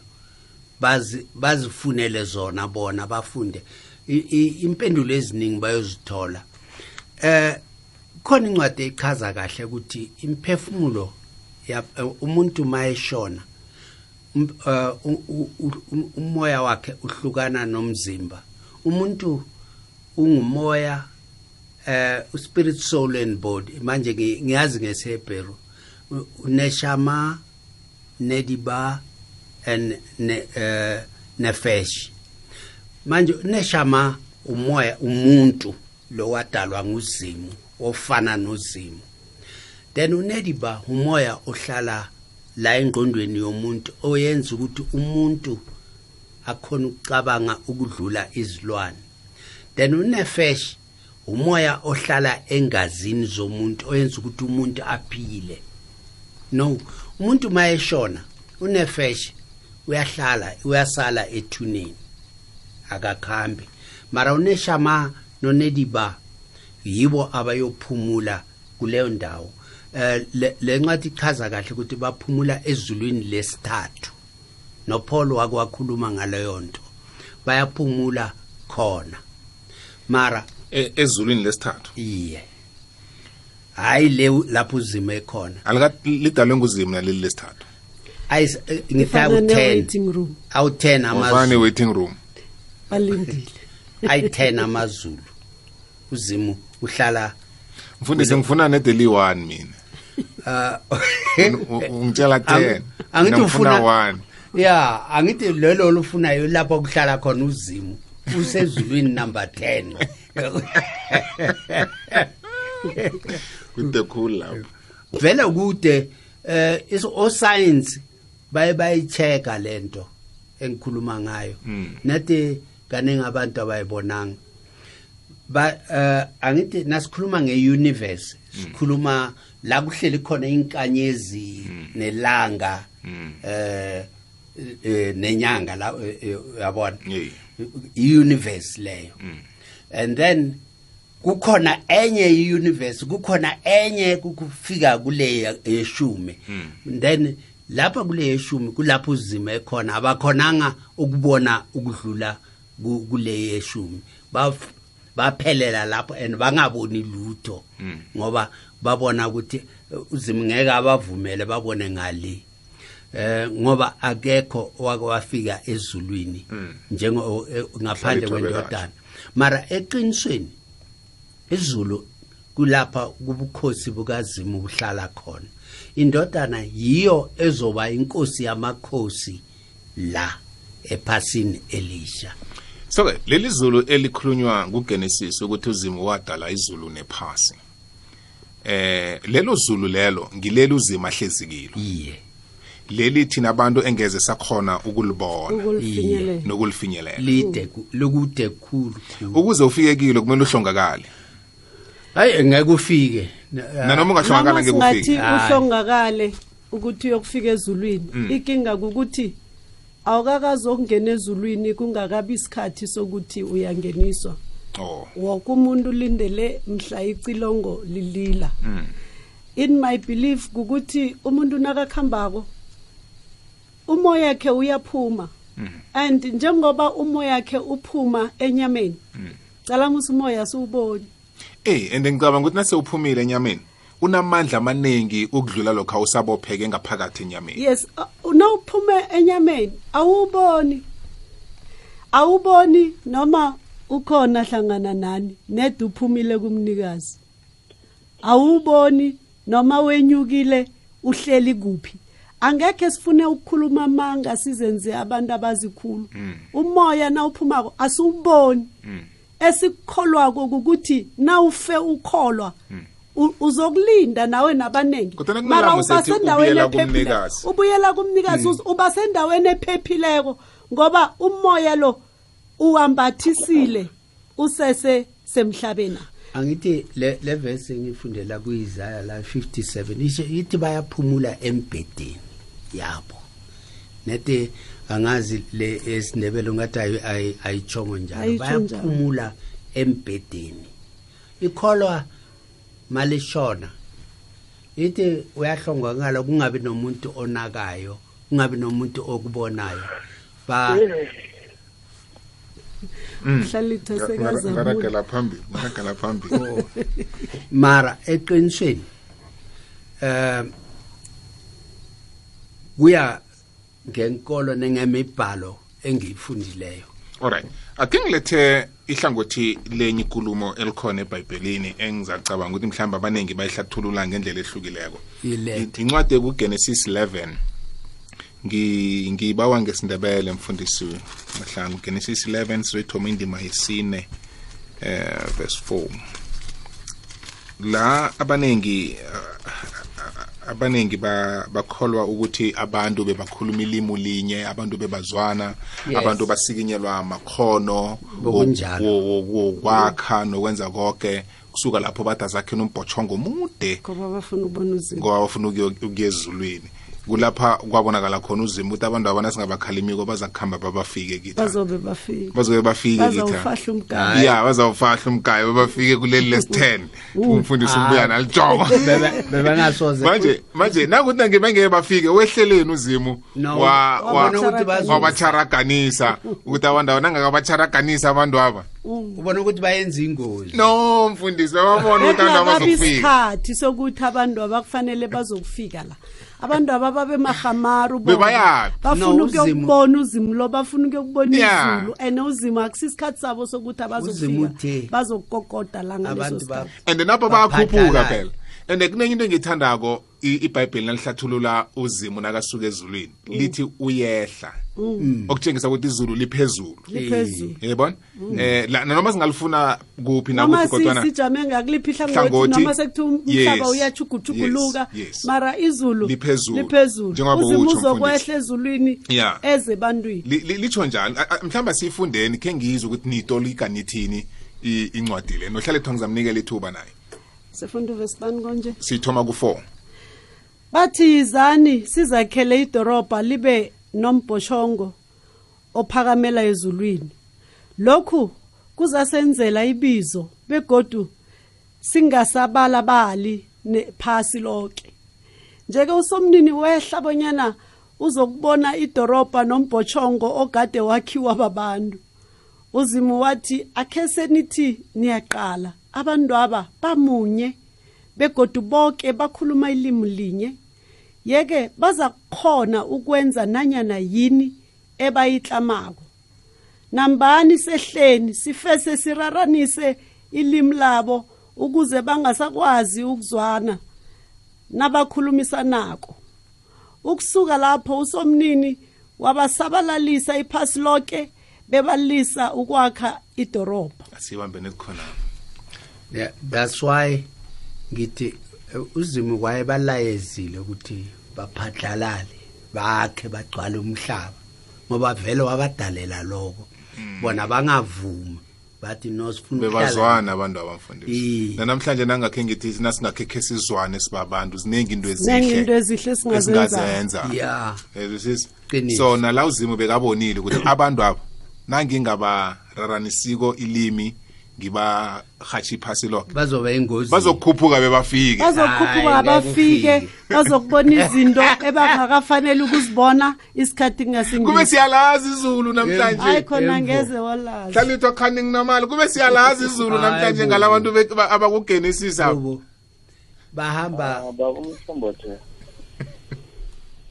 bazi bazifunele zona bona bafunde. Impendulo eziningi bayozithola. Eh khona incwadi echaza kahle ukuthi imphefumulo umuntu mayeshona um- eh, umoya wakhe uhlukana nomzimba. Umuntu ungumoya eh spirit soul and body. Manje ngi- ngiyazi ngesehebheru U- uneshama nediba and eh nefesh. Manje uneshama umoya umuntu lo wadalwa nguzimu ofana nozimu. Then unediba umoya ohlala la engqondweni yomuntu oyenza ukuthi umuntu akhona ukucabanga ukudlula izilwane. Then unefesh umoya ohlala engazini zomuntu oyenza ukuthi umuntu aphile. No umuntu mayeshona unefesh uyahlala uyasala ethuneni. Akakhambi mara uneshama nonediba yibo abayophumula kuleyo ndawo. Eh le le ncwadi ichaza kahle ukuthi baphumula ezulwini lesithathu. noPaul wakwakhuluma ngaleyo nto. Bayaphumula khona. Mara E- ezulwini lesithathu? Iye. Hayi le lapho uzima ekhona alika lidalwe nguzimu naleli lesithathu. Ayis ngifaka ifana u10 ne-waiting room. Awu10 wafana amazulu ne-waiting room. Balindile. Ayi10 amazulu uzimu uhlala mfundisi ngifuna nedeli 1 mina. U- ungitshela 10 angithi ufuna ngifuna 1 ya angithi lelo olufunayo lapho kuhlala khona uzimu usezulwini number 10 kude cool lapho. Vele kude eh is o science baye bayicheka lento engikhuluma ngayo. Mm. nathi kaningi abantu abayibonanga. Ba eh angithi nasikhuluma ngeuniverse sikhuluma la kuhleli khona inkanyezi nelanga eh eh, nenyanga la eh, Yeah. i-universe leyo. And then kukhona enye iuniverse kukhona enye kufika kule yeshumi. Then lapha kule yeshumi kulapho uzima ekhona abakhonanga ukubona ukudlula ku- kule yeshumi baphelela lapho and bangaboni lutho. Ngoba babona ukuthi eh, uzima ngeke abavumele babone ngale. Eh ngoba akekho owake wafika ezulwini njengo eh, ngaphandle kwendodana. mara eqinisweni izulu kulapha kubukhosi bukazimu buhlala khona. Indodana yiyo ezoba inkosi yamakhosi la ephasini elisha. So ke leli zulu elikhulunywa kuGenesis ukuthi uzimo wadala izulu nephasi eh lelo zulu lelo ngileli uzima ahlezikilo iye. Leli thina abantu engeze sakhona ukulibona nokulifinyelela lide ku- lokude khulu khulu. ukuze ufike kilo kumele uhlongakale. Hayi ngeke ufike. Nanoma ungahlongakala ngeke ufike. Hayi. uhlongakale ukuthi uyokufika ezulwini inkinga kukuthi awukakazokungena ezulwini kungakabi isikhathi sokuthi uyangeniswa. Oh. Woke umuntu ulindele mhla icilongo lilila. In my belief kukuthi umuntu nakakhambako umoya wakhe uyaphuma and njengoba umoya wakhe uphuma enyameni cala musi umoya siwuboni eh and ngicabanga ukuthi nase uphumile enyameni. Unamandla amaningi ukudlula lokho awusabopheke ngaphakathi enyameni. Yes uh, nawuphume enyameni awuboni. Awuboni noma ukhona hlangana nani ned uphumile kumnikazi. Awuboni noma wenyukile uhleli kuphi. Angekhe sifune ukukhuluma amanga sizenze abantu abazikhulu. Umoya nawuphumako asiwuboni. Esikukholwako ukuthi nawufe ukholwa u- uzokulinda nawe nabanengi Kodwana mara uba sendaweni kumnikazi. ubuyela kumnikazi uz- uba sendaweni ephephileko ngoba umoya lo uwambathisile usese semhlabeni. Angithi le le verse ngifundela kuIsaiah la 57 isho ithi bayaphumula embedeni yabo. Nete angazi le ayi- ayi- ayichongo njalo. Bayaphumula embedeni ikholwa malishona. Ithi uyahlongakala kungabi nomuntu onakayo kungabi nomuntu okubonayo. Ba mhlalitha sekazamula ngaragela phambili ngaragela phambili mara eqinisweni eh kuya ngenkolo nengemibhalo engiyifundileyo alright ake ngilethe ihlangothi lenye ikulumo elikhona ebhayibhelini engizacabanga ukuthi mhlawumbe abaningi bayihlathulula ngendlela ehlukileko. Incwadi ekugenesis 11 ngi- ngiyibawa ngesindebele mfundisi mahlanu genesis 11 sizoyithoma indima yesine eh verse 4 la abanengi uh, abanengi ba- bakholwa ukuthi abantu bebakhuluma ilimi linye abantu bebazwana Yes. abantu basikinyelwa amakhono Ngokunjalo. wo- wo- wokwakha nokwenza konke kusuka lapho bathi azakhe nombhotshongo mude ngoba bafuna ukubona kulapha kwabonakala khona uzima ukuthi abantu abana singabakhalimiko baza kuhamba babafike kithi. Bazobe bafika bazobe bafike ya bazawufahla umgayo babafike kuleli lesi-10 umfundisi ubuya nalijongo <laughs> bebangasoze manje manje nakuthi nangebengeke bafike wehleleni uzimu? Wabacharaganisa. Ukuthi abantu abana nangakabacharaganisa abantu aba. Ubona ukuthi bayenza ingozi. No mfundisi bababona ukuthi abantu abazokufika. isikhathi sokuthi abantu abakufanele bazokufika la abantu aba babe mahamaru bafuna ukuyokubona uzimu lo bafuna ukuyokubona izulu and uzimu akusisikhathi sabo sokuthi abazofika uthe, bazokokoda la ngaleso and napho bayakhuphuka phela. And kunenye into engiyithandako ibhayibheli nalihlathulula uzimu nakasuka ezulwini lithi uyehla okutshengisa ukuthi izulu liphezulu. Liphezulu. Yebona eh la- noma singalifuna kuphi kodwana sijame ngakuliphi Hlangothi, noma sekuthi umhlaba yes, uyachugujuguluka yes, yes. mara izulu Liphezulu. Njengoba uzokwehla ezulwini eze bantwini li- li- litsho njalo. Mhlamba siyifundeni khe ngizwe ukuthi niyitolika nithini incwadi le. Nohlale kuthiwa ngizamnikela ithuba naye. Uvesibani konje siyithoma ku-4 bathi yizani sizakhele idorobha libe nombhoshongo ophakamela ezulwini. Lokhu kuzasenzela ibizo begodu singasabalabali nephasi lonke njeke usomnini wehla bonyana uzokubona idoroba nombhochongo ogade wakhiwa babantu. Uzimu wathi akhe senithi niyaqala. Abantu aba bamunye begodu bonke bakhuluma ilimi linye. Yeke baza kukhona ukwenza nanyana yini ebayitlamako. Nambani sehleni sifese siraranise ilimi labo ukuze bangasakwazi ukuzwana nabakhulumisanako. Ukusuka lapho usomnini wabasabalalisa iphasi lonke bebalisa ukwakha idorobha. Asibambe nesikhona Yeah, that's why ngithi uzimu wayebalayezile ukuthi baphatlalale bakhe bagcwale umhlaba ngoba vele wabadalela lokho bona bangavumi. Bathi no sifuna bebazwana abantu abamfundisi. Nanamhlanje nangakhe ngithi nasingakhe sizwane sibabantu ziningi into ziningi into ezihle ezihle singazenza esingazenza ya so nala uzimo bekabonile ukuthi abantu abo nangingabaranisiko ilimi ngibahatsha iphasi lonke bazoba ingozi bazokhuphuka bebafike. Bazokhuphuka bafike. Bazokubona izinto <laughs> ebangakafanele ukuzibona isikhathi kube siyalazi izulu namhlanje. Hayi khona ngeze walazi. Hlalithwa khani nginamali? Kube siyalazi izulu namhlanje ngala ngalabantu abakugenesis abo bahamba. Baba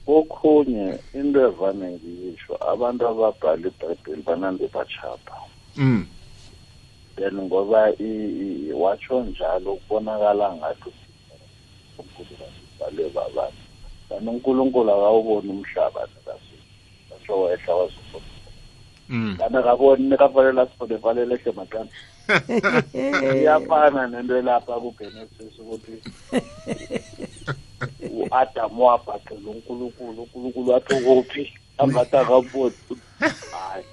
okhunye into evane ngiyisho abantu ababhala ibhayibheli banande bachapha Mm. Then ngoba i- i- watsho njalo kubonakala ngathi unkulunkulu bale babantu. Kanti unkulunkulu akawuboni umhlaba kasho wehla wazufo Mm. kanti akaboni nekafanele asifole valele ehle matana iyafana nento elapha kugenesis ukuthi u-adamu wabhaqela unkulunkulu unkulunkulu wathi kuphi ambathi akaboni hayi.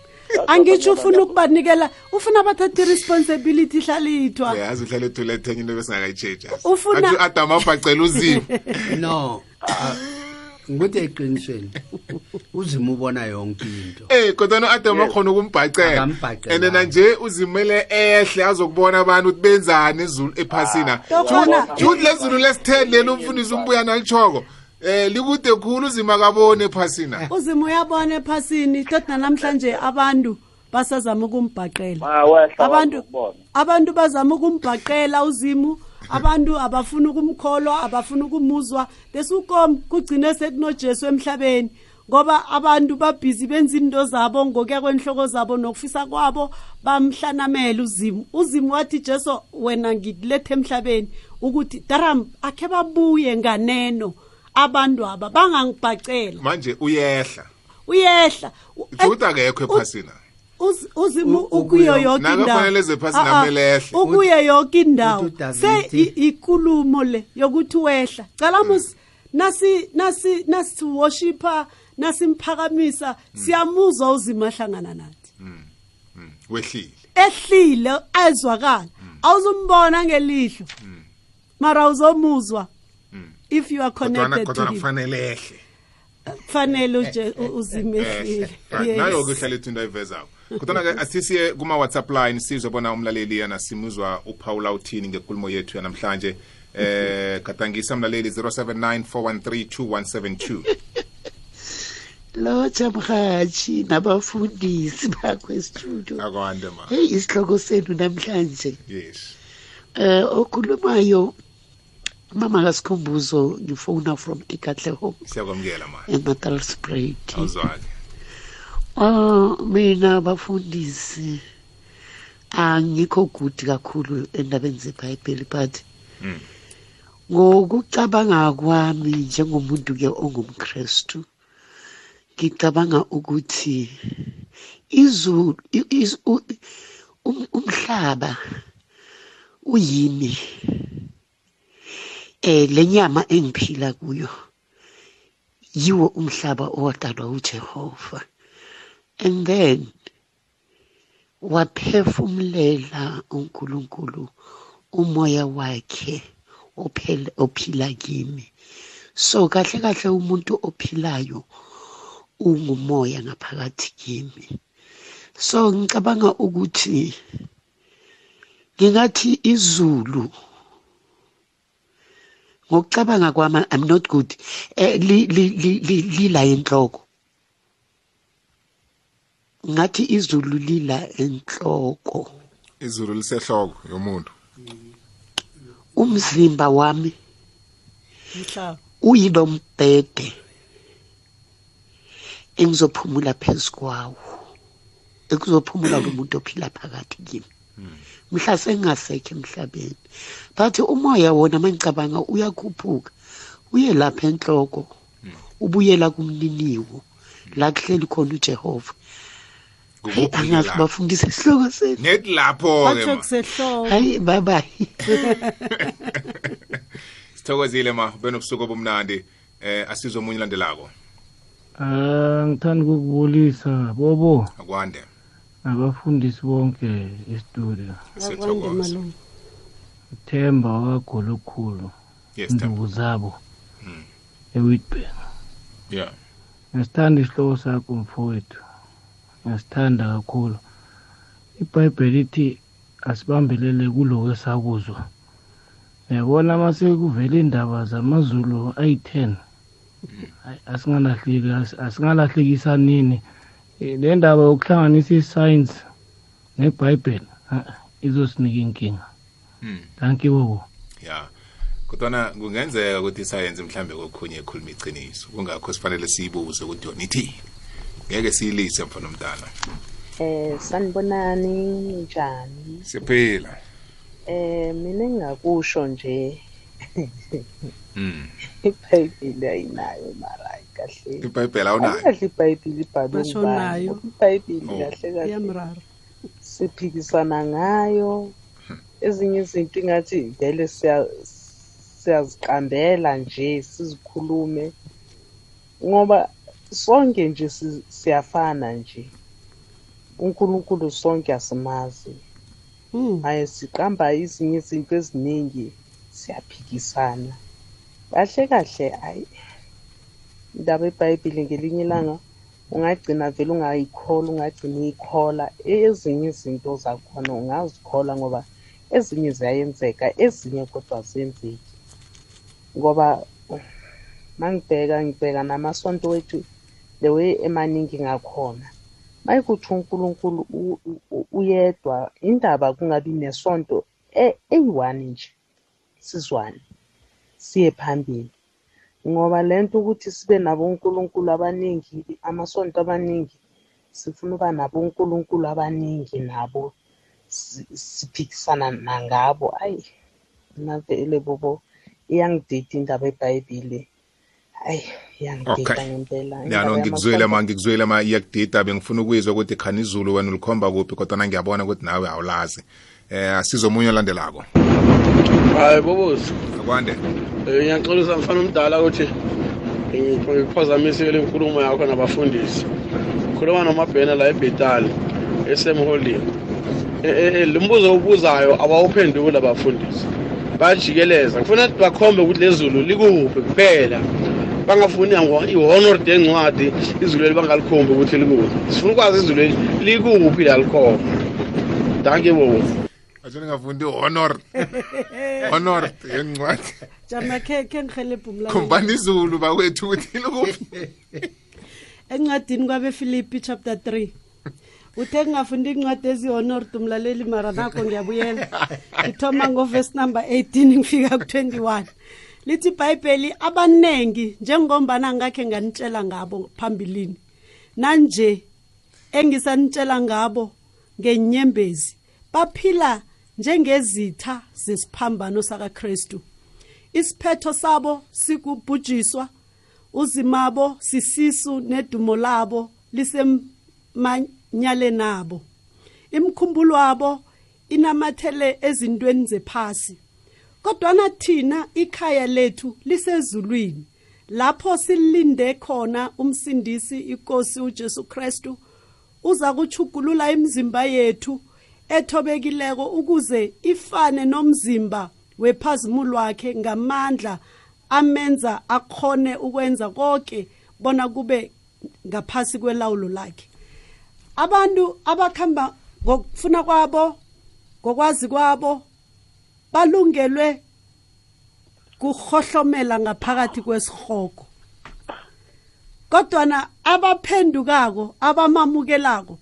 Angitsho ufuna ukubanikela. Ufuna bathathe i-responsibility hlalithwa yazi uhlale ethulethe ethenye into besingakayitsheja Ufuna- athi u-adam abhacela uzimo <laughs> no ah, ngikuthi eqinisweni uzima ubona yonke into. Eh kodwa u-adam akhona ukumbhacela. and na nje uzimele ehle azokubona abantu ukuthi benzani ezulu ephasina. Jude lezulu lesi-10 leli umfundisi umbuya nalitshoko eh likude khulu uzima kabone ephasina <laughs> uzima uyabona ephasini todwa namhlanje abantu basazama ukumbhaqela. Abantu abantu bazama ukumbhaqela uzimu. Abantu abafuna ukumkholwa abafuna ukumuzwa. Lesukom kugcine sekunojesu emhlabeni. Ngoba abantu babhizi benza into zabo ngokuya kwenhloko zabo nokufisa kwabo bamhlanamela uzimu. Uzimu wathi jesu wena ngikulethe emhlabeni. Ukuthi daram akhe babuye nganeno. Abantu aba bangangibhacela manje uyehla. Uyehla. U- akekho ephasina uzimu ukuyo yonke indawo. ukuyo yonke indawo. Se ikulumo le yokuthi wehla. Cala musi nasi nasi nasiworshipha nasimphakamisa siyamuzwa uzima ahlangana nathi. Wehlile. Ehlile ezwakala awuzumbona ngelihlo. Mara uzomuzwa if you are connected to kodwana him. kufanele ehle kufanele uje uzimehlile nayo-ke yes. Uhlala into ayivezako kodwana-ke <laughs> asisiye kuma-whatsapp line sizwe bona umlaleli yana simuzwa uphawula uthini ngekulumo yethu yanamhlanje. Eh gadangisa mlaleli 079 413 2172 lotsha nabafundisi bakho esitudio akwande ma. Heyi isihloko senu namhlanje. Yes. Eh okhulumayo mama kasikhumbuzo ngifona from ekatle home. Siyakwamukela ma. Enatalsprade awuzwake Ah mina bafundisi angikho good kakhulu endabeni zebhayibheli but Mm. ngokucabanga kwami njengomuntu ke ongumkrestu ngicabanga ukuthi izulu um- umhlaba uyimi eh lenyama engiphila kuyo yiwo umhlaba owadalwa uJehova. And then waphefumulela uNkulunkulu umoya wakhe ophela ophila kimi. So kahle kahle umuntu ophilayo ungumoya ngaphakathi kimi. So ngicabanga ukuthi ngingathi izulu ngokucabanga kwami i'm not good. Eh li li li- li- lila enhloko. Ngathi izulu lila enhloko. Izulu lisehloko yomuntu. Umzimba wami mhlaba uyilombhede engizophumula phezu kwawo. Ekuzophumula lo muntu ophila phakathi kimi. Mhla sengingasekho emhlabeni. But umoya wona mangicabanga uyakhuphuka. Uye lapha enhloko ubuyela kumniniwo. La kuhleli khona uJehova. Hey, angazi bafundisa isihloko sethu. Nethi lapho ke batho kusehloko. Hayi bye bye <laughs> sithokozile ma benobusuku obumnandi. Eh asizwe omunye ulandelako Ah ngithanda ukukubulisa bobo. Akwande. Abafundisi bonke estudio. Akwande siyathokoza malungu Themba wakagolo okukhulu yes induku zabo. eWitbank. Yeah. Ngisithanda isihloko sakho mfowethu. Ngisithanda kakhulu. iBhayibheli ithi asibambelele kuloko esakuzwa uyabona mase kuvela indaba zamazulu ayi-10 Hayi, asingalahleki as- asingalahlekisa nini? Eh, le ndaba yokuhlanganisa i-science nebhayibheli izosinika inkinga. Mm. danki bobo ya. Kodwana kungenzeka ukuthi isayensi mhlambe kokhunye ekhuluma iqiniso kungakho sifanele siyibuze ukuthi yona ithini ngeke siyilise mfana omdala Eh sanibonani njani? siyaphila. Eh mina engakusho nje. <laughs> Mm iBhayibheli ayinayo mara hayi kahle. ibhayibheli awunayo Kahle iBhayibheli ibhalwe Basho ngubani? nayo. iBhayibheli Oh. kahle kahle iyamrara siphikisana ngayo. Ezinye izinto ingathi vele siya siyaziqambela nje sizikhulume ngoba sonke nje si- siyafana nje. uNkulunkulu sonke asimazi. Mm. hayi siqamba izinye izinto eziningi siyaphikisana kahle kahle hayi indaba yebhayibhile ngelinye ilanga ungagcina vele ungayikhola ungagcina uyikhola. Ezinye izinto zakhona ungazikhola ngoba ezinye ziyayenzeka ezinye kodwa zenzeki ngoba mangibheka ngibheka namasonto wethu the way emaningi ngakhona. Mayikuthi uNkulunkulu u- u- uyedwa indaba kungabi nesonto e- eyi-one nje sizwane siye phambili. Ngoba lento ukuthi sibe nabo uNkulunkulu abaningi amasonto amaningi sifuna uba nabo uNkulunkulu abaningi nabo si- siphikisana nangabo. Ayi mina vele bobo iyangidida indaba yebhayibhile. Hayi iyangidida Okay. ngempela ya Indaba no ngikuzwile yamasonto- ma ngikuzwile ma iyakudida bengifuna ukuyizwa ukuthi khani izulu wena ulikhomba kuphi kodwa ngiyabona ukuthi nawe awulazi. Eh asizo omunye olandelako. Hayi bobosi. Akwande. Eh, ngiyaxolisa mfana omdala ukuthi eh, ngiphazamise le nkulumo yakho nabafundisi. Khuluma nomabhena la ebhetali esemholini. Lo mbuzo ubuzayo abawuphenduli abafundisi. Bayajikeleza kufuna ukuthi bakhombe ukuthi lezulu likuphi kuphela. Bangafuni ihonor dencwadi izulu eli bangalikhombi ukuthi likuphi. Sifuna ukwazi izulu eli likuphi la likhona danke bobo. Athi ningafundi honor. <laughs> Honor yencwadi jama khe khe ngihelebhe umlaleli. Kombani izulu bakwethu ukuthi likuphi <laughs> encwadini kwabefilipi chapter 3 uthe ngafundi incwadi ezihonor umlaleli mara nakho ngiyabuyela. <laughs> Ngithoma ngovesi number 18 ngifika ku-21 lithi ibhayibheli abanengi njengombana ngakhe nganitshela ngabo phambilini. Nanje engisanitshela ngabo ngenyembezi baphila njengezitha zesiphambano sakakristu. Isiphetho sabo sikubhujiswa uzimabo sisisu nedumo labo lisemanyale nabo. Imkhumbulo wabo inamathele ezintweni zephasi. Kodwana thina ikhaya lethu lisezulwini lapho silinde khona umsindisi inkosi uJesu Kristu uza kuchugulula imizimba yethu ethobekileko ukuze ifane nomzimba wephazimulo wakhe ngamandla amenza akhone ukwenza konke bona kube ngaphasi kwelawulo lakhe. Abantu abakhamba ngokufuna kwabo ngokwazi kwabo balungelwe kuhohlomela ngaphakathi kwesihogo. Kodwana abaphendukako abamamukelako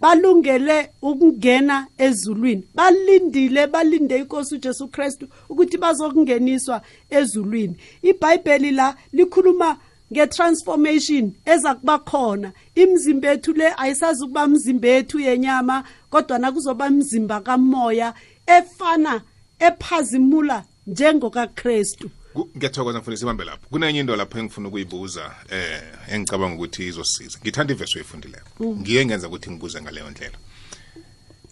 balungele ukungena ezulwini balindile balinde inkosi uJesu Kristu ukuthi bazokungeniswa ezulwini. iBhayibheli la likhuluma ngetransformation eza kuba khona. Imizimba yethu le ayisazi ukuba mzimba yethu yenyama kodwa na kuzoba mzimba kamoya efana ephazimula njengokaKristu. Ku- ngiyathokoza mfundisi ibambe lapho. Kunenye into lapho engifuna ukuyibuza eh engicabanga ukuthi izosiza. Ngithanda ivesi oyifundileyo Mm. ngiye ngenza ukuthi ngibuze ngaleyo ndlela.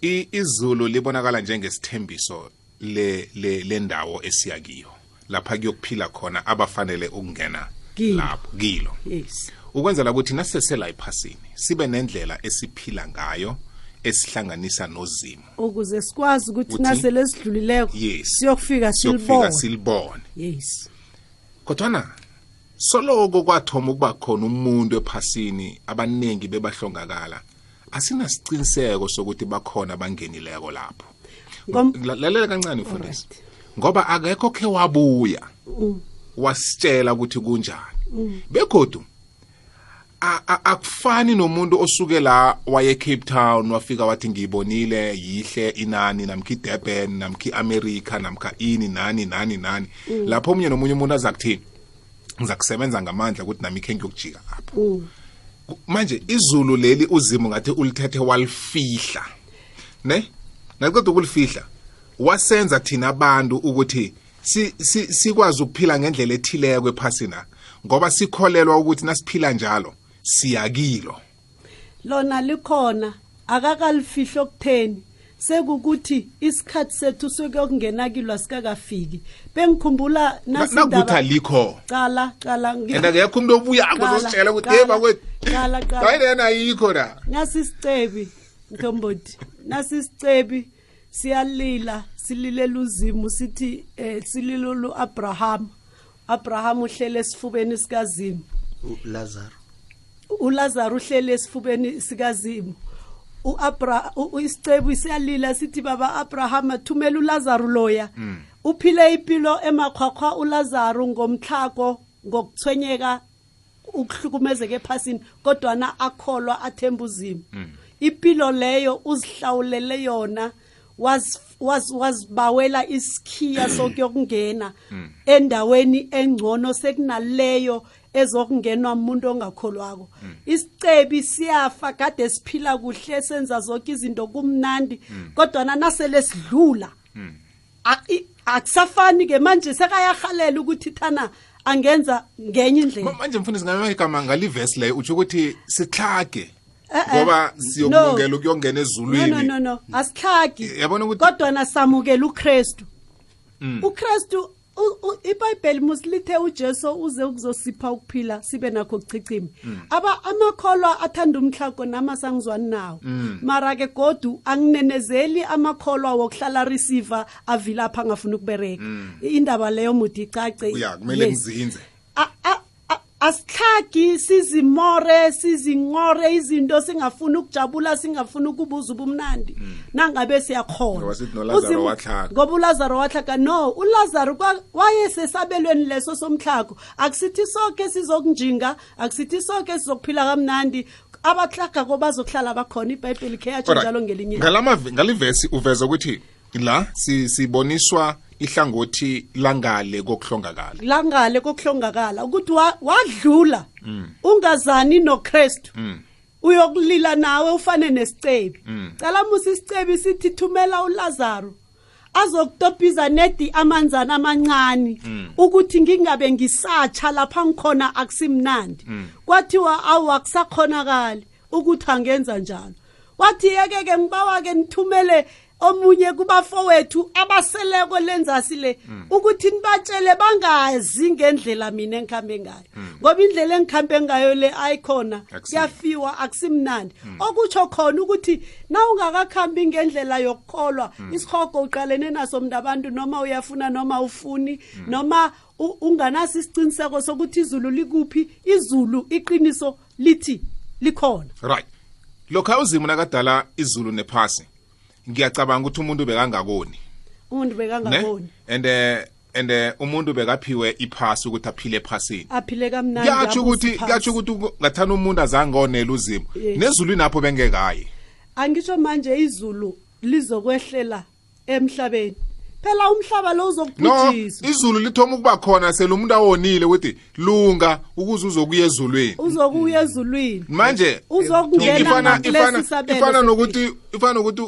I- izulu libonakala njengesithembiso le le lendawo esiya kiyo. Lapha kuyokuphila khona abafanele ukungena Kilo. lapho kilo. Yes. Ukwenzela ukuthi nasesela ephasini sibe nendlela esiphila ngayo esihlanganisa nozimo ukuze sikwazi ukuthi Uthi? nasele sidlulileko siyokufika silibone. silibone. Yes. Kodwana soloko kwathoma ukuba khona umuntu ephasini abaningi bebahlongakala asinasiqiniseko sokuthi bakhona bangenileko lapho. Lalela kancane mfundisi ngoba akekho khe wabuya Mm, wasitshela ukuthi kunjani. Mm. begodu akufani nomuntu osuke la waye Cape Town wafika wathi ngiyibonile yihle inani namkha iDurban namkha iAmerica namkha ini nani nani nani Mm. lapho omunye nomunye umuntu azakuthini ngizakusebenza ngamandla ukuthi nami khe ngiyokujika lapho Mm. manje izulu leli uzimo ngathi ulithethe walifihla ne naqeda ukulifihla wasenza thina abantu ukuthi si- si- sikwazi ukuphila ngendlela ethileko ephasina ngoba sikholelwa ukuthi nasiphila njalo siyakilo. Lona likhona akakalifihlo okutheni. Sekukuthi isikhathi sethu sokuyokungena kilo asikakafiki bengikhumbula nakuthi alikho. Cala cala and akekho umuntu obuyako Qala, uzositshela ukuthi qala, ye bakwethu. qala, qala. hayi lena ayikho na nasi isicebi mthombothi. Nasi isicebi siyalila sililela uzimu sithi eh, silila u-abraham. Abraham uhlele esifubeni sikazimu. Lazarus ulazaro uhlele esifubeni sikazimu. uAbra u- u- isicebu siyalila sithi baba Abraham thumela uLazaro loya. Uphile impilo emakhwakhwa uLazaro ngomthlago ngokuthwenyeka ukuhlukumezeka ephasini kodwa na akholwa athemba uzimo impilo leyo uzihlawulele yona. was was wasbawela isikhiya sokuyokungena endaweni engcono sekunaleyo ezokungenwa umuntu ongakholwako. Isicebi siyafa kade siphila kuhle senza zonke izinto kumnandi kodwa nasele sidlula akusafani ke manje sekayahalela ukuthi thana angenza ngenye indlela. Manje mfundisi ngamanye igama ngalivesi leyo utsho ukuthi sihlage. Ngoba No. siyokulungela ukuyongena ezulwini. No no no asihlagi yabona ukuthi kodwa nasamukela uKristu. Mm. uKristu iBhayibheli musilithe uJesu uze ukuzosipha ukuphila sibe nakho kuchichima Mm. aba amakholwa athanda umhlako nama sangizwani nawo. Mm. mara ke godu anginenezeli amakholwa wokuhlala receiver avilapha angafuna ukubereka indaba leyo muthi icace. Kumele ngizinze asihlagi sizimore sizinqore izinto singafuni ukujabula singafuni ukubuza ubumnandi. Nangabe siyakhona. Ngoba sithi noLazaro Uzimo- wahlaga. ngoba ulazaro wahlaga no ulazaro wayesesabelweni leso somhlago akusithi sonke sizokunjinga akusithi sonke sizokuphila kamnandi. Abahlagako bazokuhlala bakhona. Ibhayibheli khe yatsho njalo ngelinye. ngalivesi uveza ukuthi la si- siboniswa ihlangothi langale kokuhlongakala langale kokuhlongakala ukuthi wa- wadlula Mm, ungazani noKristu mm, uyokulila nawe ufane nesicebi mm. cala musa isicebi sithi thumela ulazaro azokutophiza nedi amanzana amancane Mm. ukuthi ngingabe ngisatsha lapha ngikhona akusimnandi Mm. kwathiwa awu akusakhonakali ukuthi angenza njalo wathi yeke-ke ngibawa-ke nithumele omunye kubafowethu abaseleko lenzasi le ukuthi nibatshele bangazi ngendlela mina engikhambe ngayo. Ngoba indlela engikhambe ngayo le ayikhona kuyafiwa akusimnandi. Okutsho khona ukuthi na ungakakhambi ngendlela yokukholwa isihogo uqalene naso mntu abantu noma uyafuna noma ufuni noma u- unganaso isiciniseko sokuthi izulu likuphi izulu iqiniso lithi likhona. Right. Lokho uzimo nakadala izulu nephasi ngiyacabanga ukuthi umuntu bekangakoni. Umuntu ne? Bekangaboni and eh and eh, umuntu bekaphiwe iphasi ukuthi aphile ephasini. Aphile kamnandi kuyatsho ukuthi phansi. ukuthi ngathana umuntu azange onela uzimo. Nezulwini apho bengekayi? Angisho manje izulu lizokwehlela emhlabeni. Phela umhlaba lo no uzokubhujiswa izulu lithoma ukuba khona sele umuntu awonile ukuthi lunga ukuze uzokuya ezulwini. Uzokuya ezulwini. Manje ifana ifana ifana nokuthi ifana nokuthi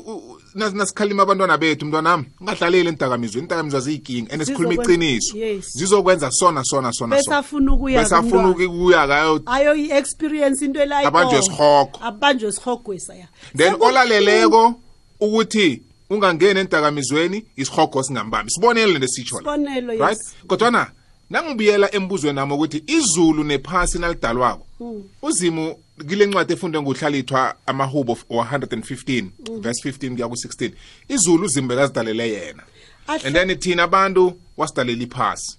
nasikhalima abantwana bethu mntwanami ungadlaleli entakamizweni entakamizwa ziyinkinga and sikhuluma Zizokwenza- iqiniso. Yes. zizokwenza sona sona sona bese afuna ukuya besafuna ukuya kayo ayo i-experience into elayikhona. Abanjwe isihogo. abanjwe isihogwesa ya then Seku- olaleleko ukuthi ungangeni entakamizweni isihogo singambambi. Sibonele lento esitsho la. Sibonelo, yes. right kodwana nangibuyela embuzweni nami ukuthi izulu nephasi nalidalwako. Mm. uzimu kile ncwadi efundwe nguhlalithwa amahubo of 115 Mm. verse 15 kuya ku-16 izulu uzimu bekazidalele yena. And then thina abantu wasidalela iphasi.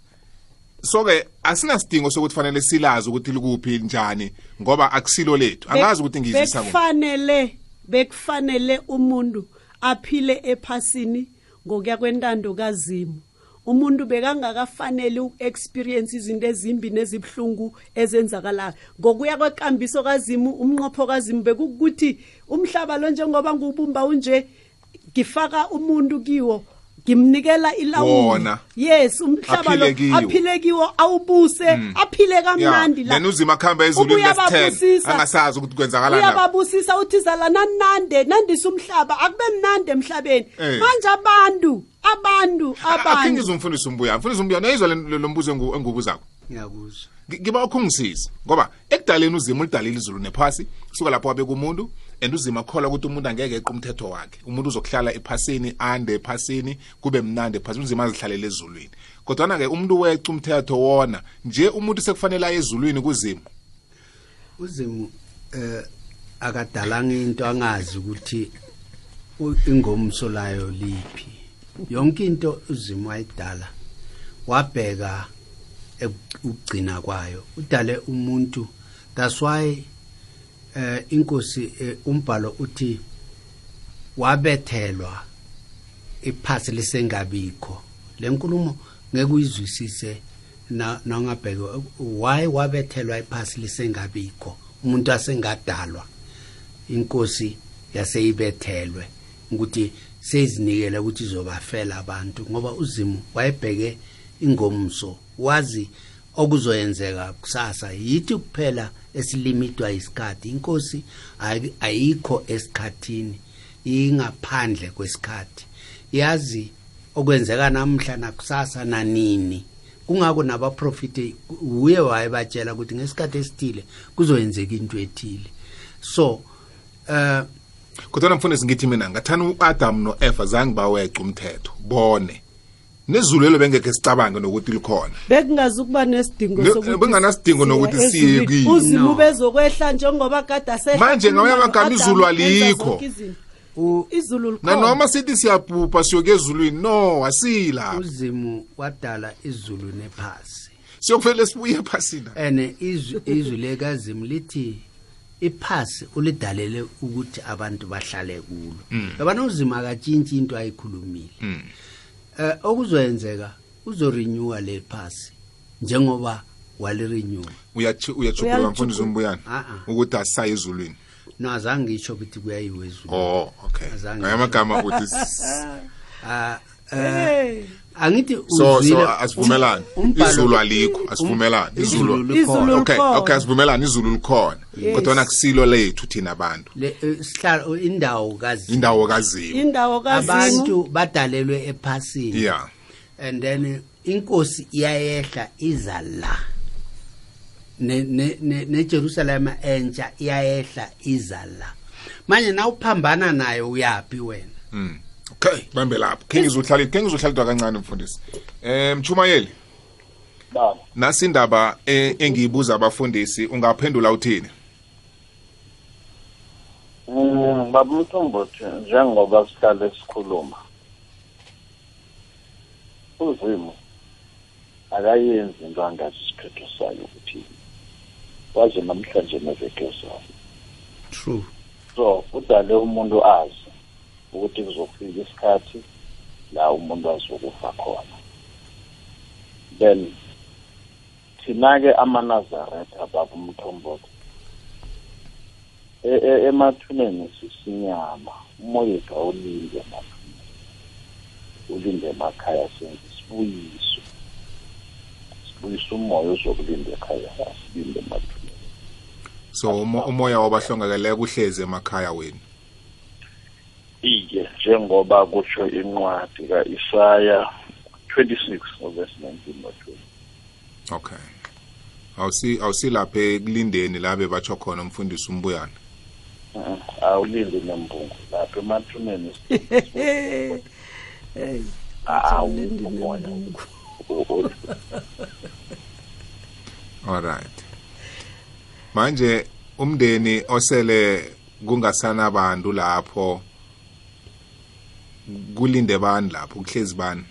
So-ke asinasidingo sokuthi fanele silazi ukuthi likuphi njani ngoba akusilo lethu. Angazi ukuthi ngizisa kuphi. bekufanele bekufanele umuntu aphile ephasini ngokuya kwentando kazimu. Umuntu bekangakafanele uku-experience izinto ezimbi nezibhlungu ezenzakalayo ngokuya kwekambiso kazimu umnqopho kazimu bekukuthi umhlaba lo njengoba ngiwubumba unje ngifaka umuntu kiwo. Ngimnikela ilawulo Wona. yes umhlaba lo Aphile kiwo. aphile kiwo awubuse aphile kamnandi la then uzima akuhamba ezulwini Ubuye lesi-10 ababusisa. angasazi ukuthi kwenzakalani lapho. uyababusisa uthi zala nanande nandisa umhlaba akube mnandi emhlabeni Eh. manje abantu abantu <laughs> akhe abantu ngizomfundisa umbuya mfundisa umbuya nayizwa le- lo mbuzo engu- engubuzako ngiyakuzwa Ngi- ngiba ukhungisiza ngoba ekudaleni uzima ulidalile izulu nephasi kusuka lapho wabeka umuntu and uzima akholwa ukuthi umuntu angeke eqe umthetho wakhe. Umuntu uzokuhlala ephasini ande ephasini kube mnandi ephasini uzima azihlalele ezulwini. Kodwana-ke umuntu weca umthetho wona nje umuntu sekufanele aye ezulwini kuzimo uzimu eh akadalanga into angazi ukuthi ingomso layo liphi. Yonke into uzimu wayidala wabheka ukugcina kwayo. Udale umuntu that's why eh inkosi eh, umbhalo uthi wabethelwa iphasi lisengabikho. Le nkulumo ngeke uyizwisise na nangabheke why wabethelwa iphasi lisengabikho? Umuntu asengadalwa. Inkosi yaseyibethelwe ukuthi seyizinikele ukuthi izobafela abantu ngoba uzimu wayebheke ingomso wazi okuzoyenzeka kusasa yithi kuphela esilimitwa isikhathi inkosi ayi- ayikho esikhathini ingaphandle kwesikhathi. Yazi okwenzeka namhla nakusasa nanini. Kungako nabaprofiti uye wayebatshela ukuthi ngesikhathi esithile kuzoyenzeka into ethile. So eh kodwana mfundisi ngithi mina ngathana u-adam no-eva zange baweca umthetho? Bone. Nezulu elo bengekhe sicabange nokuthi likhona. Bekungazukuba nesidingo Ne- sokuthi benganasidingo nokuthi siye kilo. uzimu bezokwehla njengoba kade asehla Manje khuluma amagama izulu alikho. izulu likhona. nanoma sithi siyabhubha siyoke ezulwini? No asilapho uzimu wadala izulu nephasi. Siyokuvele sibuye ephasini ene izwi lekazimu lithi iphasi ulidalele ukuthi abantu bahlale kulo. Mm. yabona uzima akatshintshi into ayikhulumile. Mm. Eh okuzoyenzeka uzorenewa le phasi njengoba walirenewa. Uyachi- uyajubula mfundisi umbuyana Ah, ah. ukuthi asisaye ezulwini. No azange ngitsho ukuthi kuyayiwa ezulu oh okay. Azange ngaya amagama uthi <laughs> Ah, eh, Hey. Angithi so uzwile so asivumelani. Um- izulu alikho asivumelani. um- izulu izulu likhona. okay okay asivumelani izulu likhona. Yes. kodwa nakusilo lethu thina abantu le eh, sihlalo indawo kazi indawo kazimu. Indawo kazimu. Abantu badalelwe ephasini. Yeah. And then inkosi iyayehla iza la. Ne ne ne- neJerusalem entsha iyayehla iza la. Manje nawuphambana nayo uyapi wena? Mm. Okay bambe lapho. Khe ngizohlala khe ngizohlalidwa kancane mfundisi. Eh mchumayeli baba. Nasi indaba eh, engiyibuza abafundisi ungaphendula uthini? Mm, baba umthombothi njengoba sihlale sikhuluma uzimo akayenzi into angazi isiphetho sayo ukuthi waze namhlanje neveke zayo true. So udale umuntu azi. Ukuthi kuzofika isikhathi la umuntu azokufa khona. Then thina-ke amanazaretha ababa umthombothi E- e- emathuneni sisinyama umoya wethu awulinde emathuneni ulinde emakhaya senze isibuyiso sibuyisa umoya ozokulinda ekhaya asilinde emathuneni. So umo- umoya wabahlongakeleko uhlezi emakhaya wenu? Iye njengoba kusho incwadi ka-isaya 26 ngovesi 19 no-20 okay. Awusi awusilapha ekulindeni la bebatsho khona umfundisi umbuyana Mhm. awulindi nembungu lapha emathuneni. <laughs> <laughs> Alright manje umndeni osele kungasanabantu lapho kulinde bani lapho? Kuhlezi bani?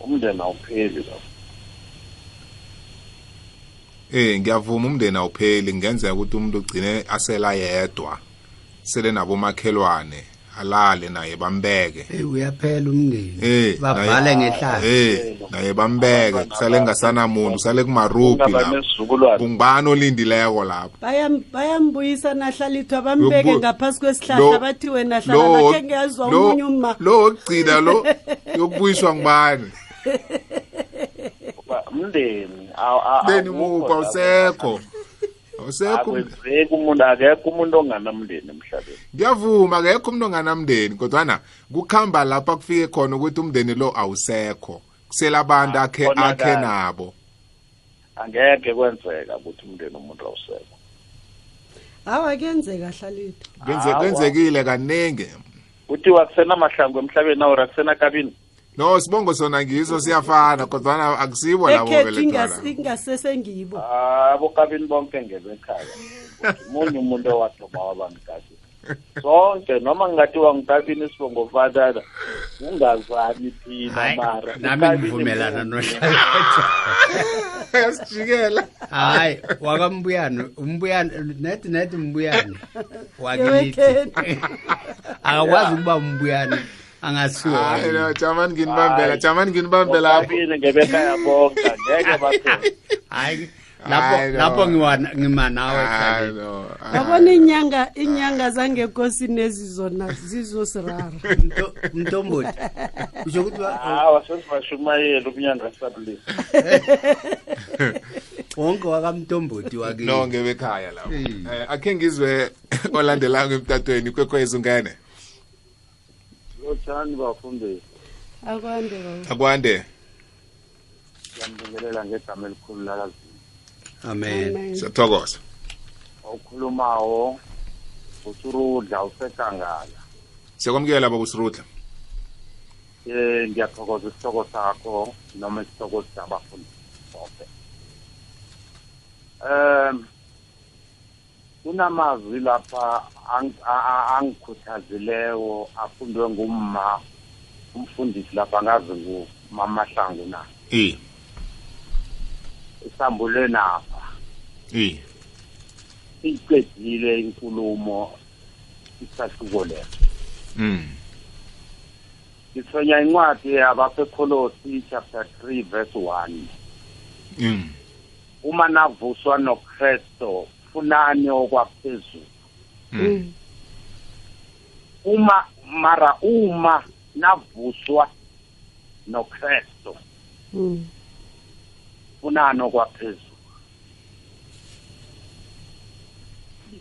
Umndeni awupheli lapho. Eh ngiyavuma umndeni awupheli. Ngenzeka ukuthi umuntu ugcine asela yedwa sele nabomakhelwane. Alale naye bambeke. Hey uyaphela umndeni. Eh bavale naye- ngehlala eh naye bambeke kusale ngasanamuntu kusale kumarubhi ungaba lapho. Nesizukulwane kungibani olindileko lapho? Bayam- bayambuyisa nahlalithwa bambeke Yokubu- ngaphasi Lo- kwesihlahla bathi wena hlala lo- bakhe ngezwa lo- omunye uma lo wokugcina lo yokubuyiswa ngibani Ba- umndeni aw- aw- mndeni awukho muphi lapho. awusekho awusekho. Akwenzeki umuntu akekho umuntu onganamndeni emhlabeni. Ngiyavuma akekho umuntu onganamndeni kodwana kukhamba lapha kufike khona ukuthi umndeni lo awusekho. Kusela abantu akhe akhe nabo. Angeke kwenzeka ukuthi umndeni umuntu awusekho. Hawa kuyenzeka Awa. kwenzekile kaningi. Kuthiwa kusenamahlangu emhlabeni awura kusenakabini no sibongo sona ngiso siyafana kodwana akusibo labo ekhethu ingas- belethwana ingasesengibo abokabini bonke ngebekhaya munye umuntu owadoma wabangikabini sonke noma ngingathiwa ngikabini isibongo fatata ungazani thina Hayi, mara? nami ukabini ngivumelana munye. nohlalethwa <laughs> yasijikela. Hayi wakambuyana umbuyana net net umbuyana wakithi Yewekhethu. <laughs> akakwazi ukuba umbuyana angasiwo hayi no jamani nginibambela Hayi. jamani nginibambela lapho Bokabini ngebekhaya bonke angeke baphele hayi <laughs> Hayi, lapho no. lapho ngiwa- ngima nawe hayi Khalid. no. Yabona inyanga inyanga zangekosini ezizona zizosirara. <laughs> Mto- mtomboti usho ukuthi wa- hawa sesibashumayela umnyanga sabulisa <laughs> wonke wakamtomboti wakithi no ngebekhaya lapho. Mm. Eh, akhe ngizwe olandelayo emtatweni kwekwezi ungene lotshani bafundisi. Akwande baba. Akwande. Siyambingelela ngegama elikhulu lakazini amen. Siyathokoza. Awukhulumawo usurudla usekangala siyakwamukela baba usirudla um ngiyathokoza isihloko sakho noma isihloko sabafundisi bonke um kunamazwi lapha angikhuthazileyo afundwe ngumma umfundisi lapha ngazi ngumamahlangu na? I isambule napha. I iqedile inkulumo isahluko leso mm. Ngithwenya incwadi yabakwekholosi chapter 3 verse 1 mm. Uma navuswa nokristo funani okwaphezulu. Mm. uma mara uma navuswa nokristo. Mm. funani okwaphezulu.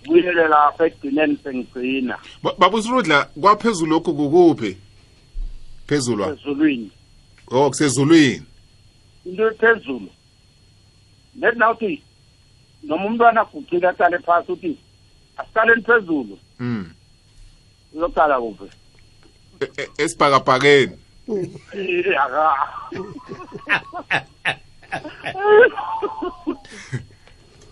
Buyele lapha ekugcineni sengigcina. Ba- baba usirudla kwaphezulu lokhu kukuphi? Phezulu wa? ezulwini oh kusezulwini. Into ephezulu. Nethi nawuthi noma umntwana agucile aqale phasi uthi asiqaleni phezulu. Mm uyoqala kuphi? E- e- esibhakabhakeni. Eh, aka.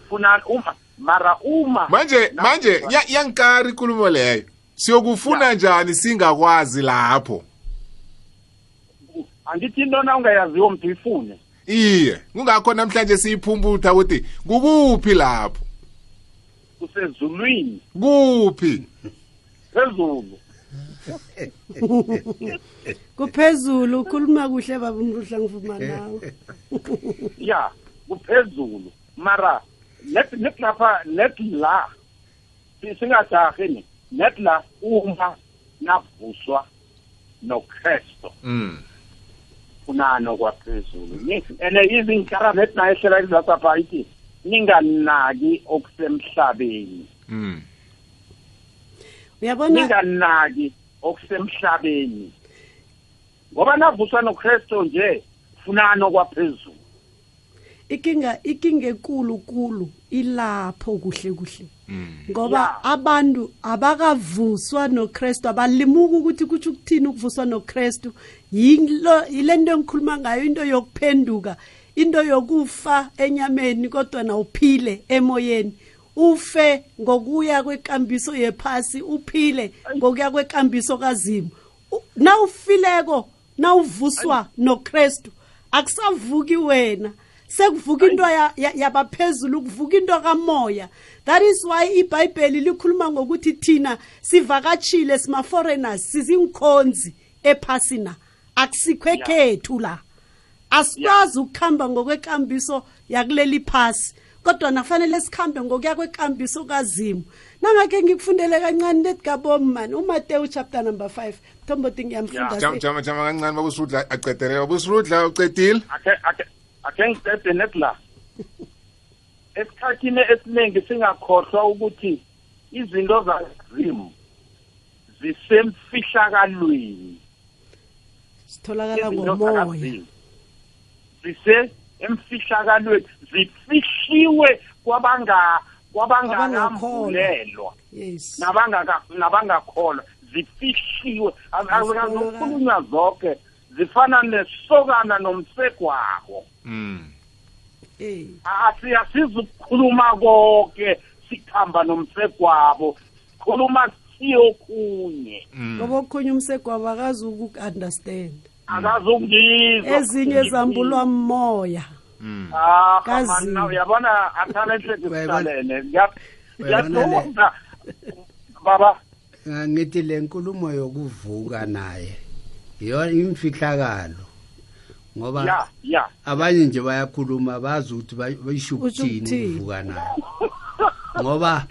Funa uma mara uma. Manje manje ya- yankari inkulumo leyo. Siyokufuna njani singakwazi lapho? Angithi into na ungayaziwo mntu uyifune? Iye kungakho namhlanje siyiphumputha ukuthi kukuphi lapho? Kusezulwini. Kuphi? Phezulu. Kuphezulu ukhuluma kuhle baba umruhla ngivuma nawe. Ya kuphezulu. Mara net net lapha net la. Si- singajahi net la uma navuswa nokristu mm. Kunano kwaphezulu. Ni- ene izinkara net na ehlela izasapha ithi ninganaki okusemhlabeni. Mm uyabona ninganaki okusemhlabeni. Ngoba navuswa nokristu nje funano kwaphezulu. Ikinga ikinga ekulu kulu ilapho kuhle kuhle. Ngoba abantu abakavuswa noKristu abalimuka ukuthi kuthi ukuthini ukuvuswa noKristu. Yilo yilento engikhuluma ngayo into yokuphenduka into yokufa enyameni kodwa nawuphile emoyeni. Ufe ngokuya kwekambiso yephasi uphile ngokuya kwekambiso kazimu. U- nawufileko nawuvuswa noKristu akusavuki wena. Sekuvuka into ya- ya- yabaphezulu kuvuka into kamoya. That is why ibhayibheli likhuluma ngokuthi thina sivakatshile sima-foreigners sizinkhonzi ephasina. Akusikho ekhethu la. Asikwazi ukuhamba ngokwekambiso yakuleli phasi kodwa nafanele sikhambe ngokuya kwekambiso kazimu. Nangakhe ngikufundele kancane letigabom mani umatewu chapter number 5 mthombothi ngiyamfunda jama jama jama kancane babusirudla aqedelele babusirudla ucedile? Ake ngicede net la esikhathini esiningi singakhohlwa ukuthi izinto zazimu zisemfihlakalweni sitholakala ngomoya. zise emfihlakalweni zifihliwe kwabanga nabangaka nabangakholwa zifihliwe. Azikazukhulunywa zonke zifana nesokana nomsegwako mm. Eh asiyasizukukhuluma konke sikhamba nomsegwabo sikhuluma siyokhunye. Ngoba okhunye umsegwabo akazi uku-understand akazungizwa ezinye zambulwa moya Ah, Kazi. man, now, uyabona <laughs> Uyabona le- ngiyadumba baba. Ah, ngithi le nkulumo yokuvuka naye yona imfihlakalo. Ngoba ya ya. abanye nje bayakhuluma bazi ukuthi bay- bayisho ukuthini ukuthini. ukuvuka naye. Ngoba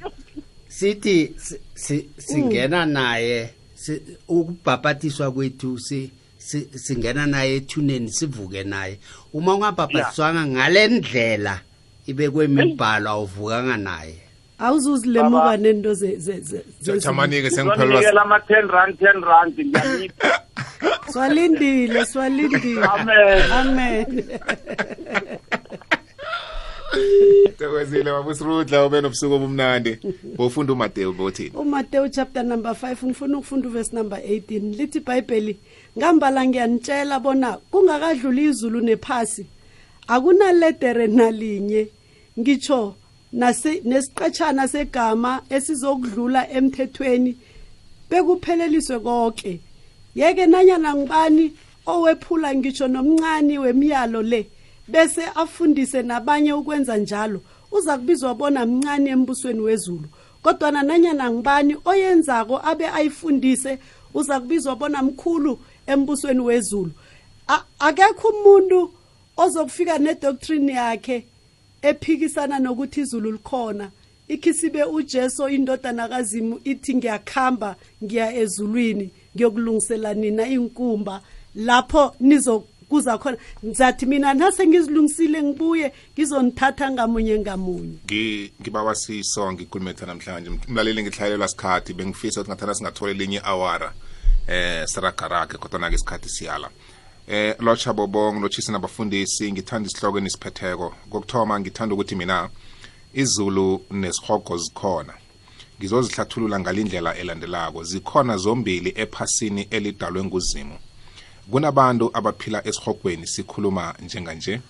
sithi si- si- singena naye si- ukubhabhatiswa kwethu si- si- singena naye ethuneni sivuke naye. Uma ungabhabhatiswanga ngale ndlela ibekwe imibhalo awuvukanga naye. Awuzuzilemuka nento ze- ze- ze- ze- jamanike sengiphelelwa ama-ten rand ten rand ngiyamipha <laughs> swalindile swalindile. Amen. amen. <laughs> Thokozile babusirudla ube nobusuku obumnandi. Bofunda umatewu bothini. Umatewu chapter number 5 ngifuna ukufunda uvesi number 18 lithi ibhayibheli ngambala ngiyanitshela bona kungakadluli izulu nephasi. Akunaledere nalinye. Ngitsho nesiqetshana segama esizokudlula emthethweni bekupheleliswe konke. Yeke nanyana ngibani owephula ngitsho nomncane wemiyalo le bese afundise nabanye ukwenza njalo uza kubizwa bona mncane embusweni wezulu. Kodwana nanyana ngibani oyenzako abe ayifundise uza kubizwa bona mkhulu embusweni wezulu. Akekho umuntu ozokufika nedoctrine yakhe ephikisana nokuthi izulu likhona. Ikhisibe ujesu indodana kazimu ithi ngiyakhamba ngiya ezulwini ngiyokulungisela nina inkumba lapho nizokuza khona. Ngizathi mina nase ngizilungisile ngibuye ngizonithatha ngamunye ngamunye. Ngi- ngibawa sisonke ikhulumetha namhlanje. Umlaleli ngihlayelelwa sikhathi. Bengifisa ukuthi ngathanda singathole linye awara eh siragarage kodwa ke isikhathi siyala. Eh lotsha bobong lotshisi nabafundisi ngithanda isihloko enisiphetheko. Kokuthoma ngithanda ukuthi mina izulu nesihogo zikhona. Ngizozihlathulula ngalindlela elandelako. Zikhona zombili ephasini elidalwe nguzimu. Kunabantu abaphila esihogweni sikhuluma njenganje.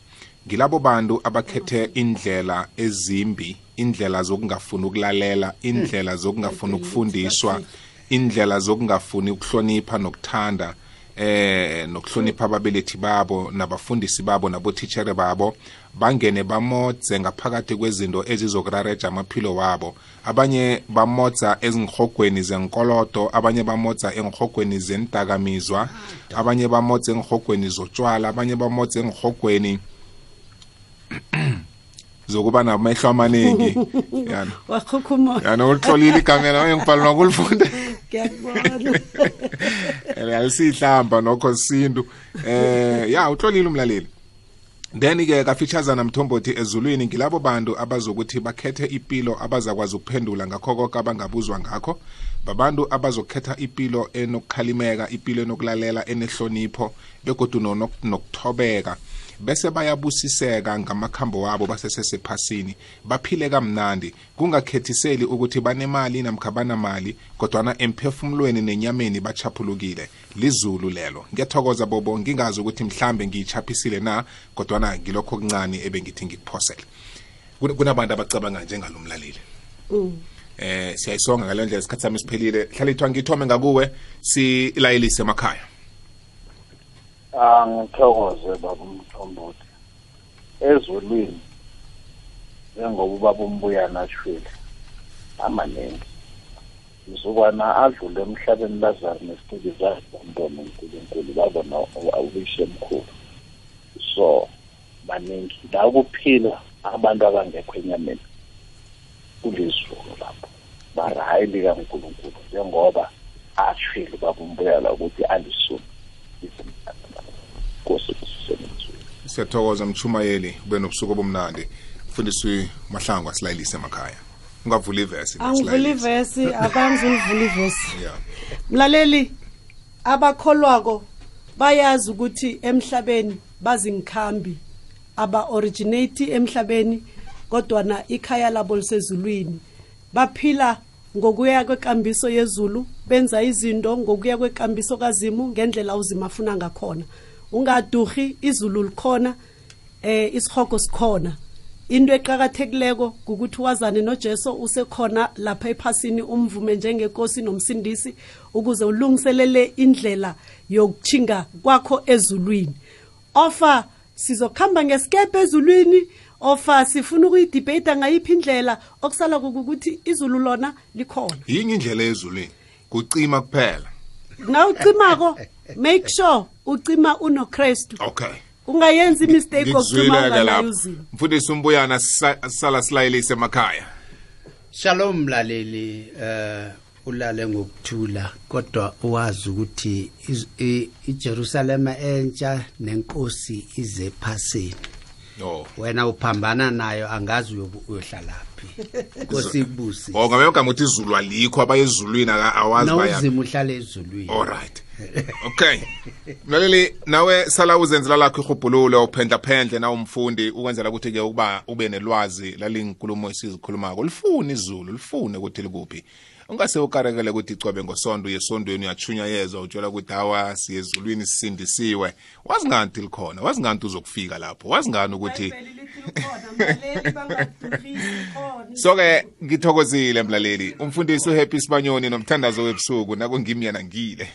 Ngilabo bantu abakhethe indlela ezimbi indlela zokungafuni ukulalela indlela zokungafuni ukufundiswa indlela zokungafuni ukuhlonipha nokuthanda. Eh nokuhlonipha ababelethi babo nabafundisi babo nabotitshere babo bangene bamodze ngaphakathi kwezinto ezizokurareja amaphilo wabo. Abanye bamodza ezingihogweni zenkolodo abanye bamodza engihogweni zendakamizwa abanye bamodza engihogweni zotshwala abanye bamodza engihogweni <clears throat> zokuba namehlo amaningi. <laughs> Yana. Wakhukhuma yana ulihlolile igamela manje ngibhala nokulifunda <laughs> ngiyakubona. Alisihlamba nokho sintu. Eh ya uhlolile umlaleli. Then ke kafeaturesana mthombothi ezulwini ngilabo bantu abazokuthi bakhethe ipilo abazakwazi ukuphendula ngakho konke abangabuzwa ngakho. Babantu abazokhetha ipilo enokukhalimeka ipilo enokulalela enehlonipho begodu nokuthobeka. Bese bayabusiseka ngamakhambo wabo basesesephasini baphile kamnandi. Kungakhethiseli ukuthi banemali namkha banamali kodwana emphefumulweni nenyameni bachaphulukile. Lizulu lelo. Ngiyathokoza bobo ngingazi ukuthi mhlambe ngiyithaphisile na kodwana ngilokho okuncane ebengithi ngikuphosele. Kun- kunabantu abacabanga njengalo mlaleli. Mm. eh siyayisonga ngale ndlela isikhathi sami siphelile. Hlalithwa ngithome ngakuwe silayelise emakhaya. Angithokoze baba umthombothi ezulwini njengoba ubaba umbuyana ashwile amaningi. Mzukwana adlule emhlabeni lazaro nesiciki zakhe bambona unkulunkulu babona ubishe emkhulu. So baningi la kuphila abantu abangekho enyameni kulizulu lapho. Barayi likankulunkulu njengoba ashwile ubaba umbuyana ukuthi alisumi. Nkosi kusemenzweni siyathokoza mchumayeli ube nobusuku obumnandi. Mfundisi mahlangu asilayelise emakhaya. Ungavula ivesi angivula ivesi abangizulivula ivesi. <laughs> Yeah. mlaleli abakholwako bayazi ukuthi emhlabeni bazingikhambi aba-originate emhlabeni kodwana ikhaya labo lisezulwini. Baphila ngokuya kwekambiso yezulu benza izinto ngokuya kwekambiso kazimu ngendlela uzima afuna ngakhona. Ungaduhi izulu likhona eh isihogo sikhona. Into eqakathekileko ukuthi wazane nojesu usekhona lapha ephasini umvume njengenkosi nomsindisi ukuze ulungiselele indlela yokuchinga kwakho ezulwini. Ofa sizokuhamba ngesikepe ezulwini? Ofa sifuna ukuyidibheyida ngayiphi indlela? Okusala kukuthi izulu lona likhona. Yinye indlela ezulwini. Kucima kuphela. Na ucimako make sure ucima unokrestu okay. Ungayenzi imistake okucima ngikuzwile-ke unganayo lapho. uzimo mfundisi umbuyana sisa- sala silayelise emakhaya. Shalom mlaleli eh ulale ngokuthula kodwa uwazi ukuthi iz- i- iJerusalem entsha nenkosi ize phasini no. Wena uphambana nayo angazi uyobu- uyohlalaphi inkosi <laughs> ibusi o ngabe ugama ukuthi izulu alikho abayezulwini aka- awazi baya nawuzima uhlala ezulwini. Alright okay. Mlaleli nawe sala uzenzela lakho ihubhululo uphendla phendle na umfundi ukwenzela ukuthi ke ukuba ube nelwazi lalinkulumo esizikhulumako. Lifune izulu lifune ukuthi likuphi. Ungase ukarekele ukuthi icwabe ngosonto yesondweni uyachunyayezwa utshela ukuthi hawa siyezulwini sisindisiwe. Wazi nganti likhona? Wazi nganti uzokufika lapho? Wazi ngani ukuthi so-ke ngithokozile mlaleli. Umfundisi uhappy sibanyoni nomthandazo webusuku nakungimyana ngile.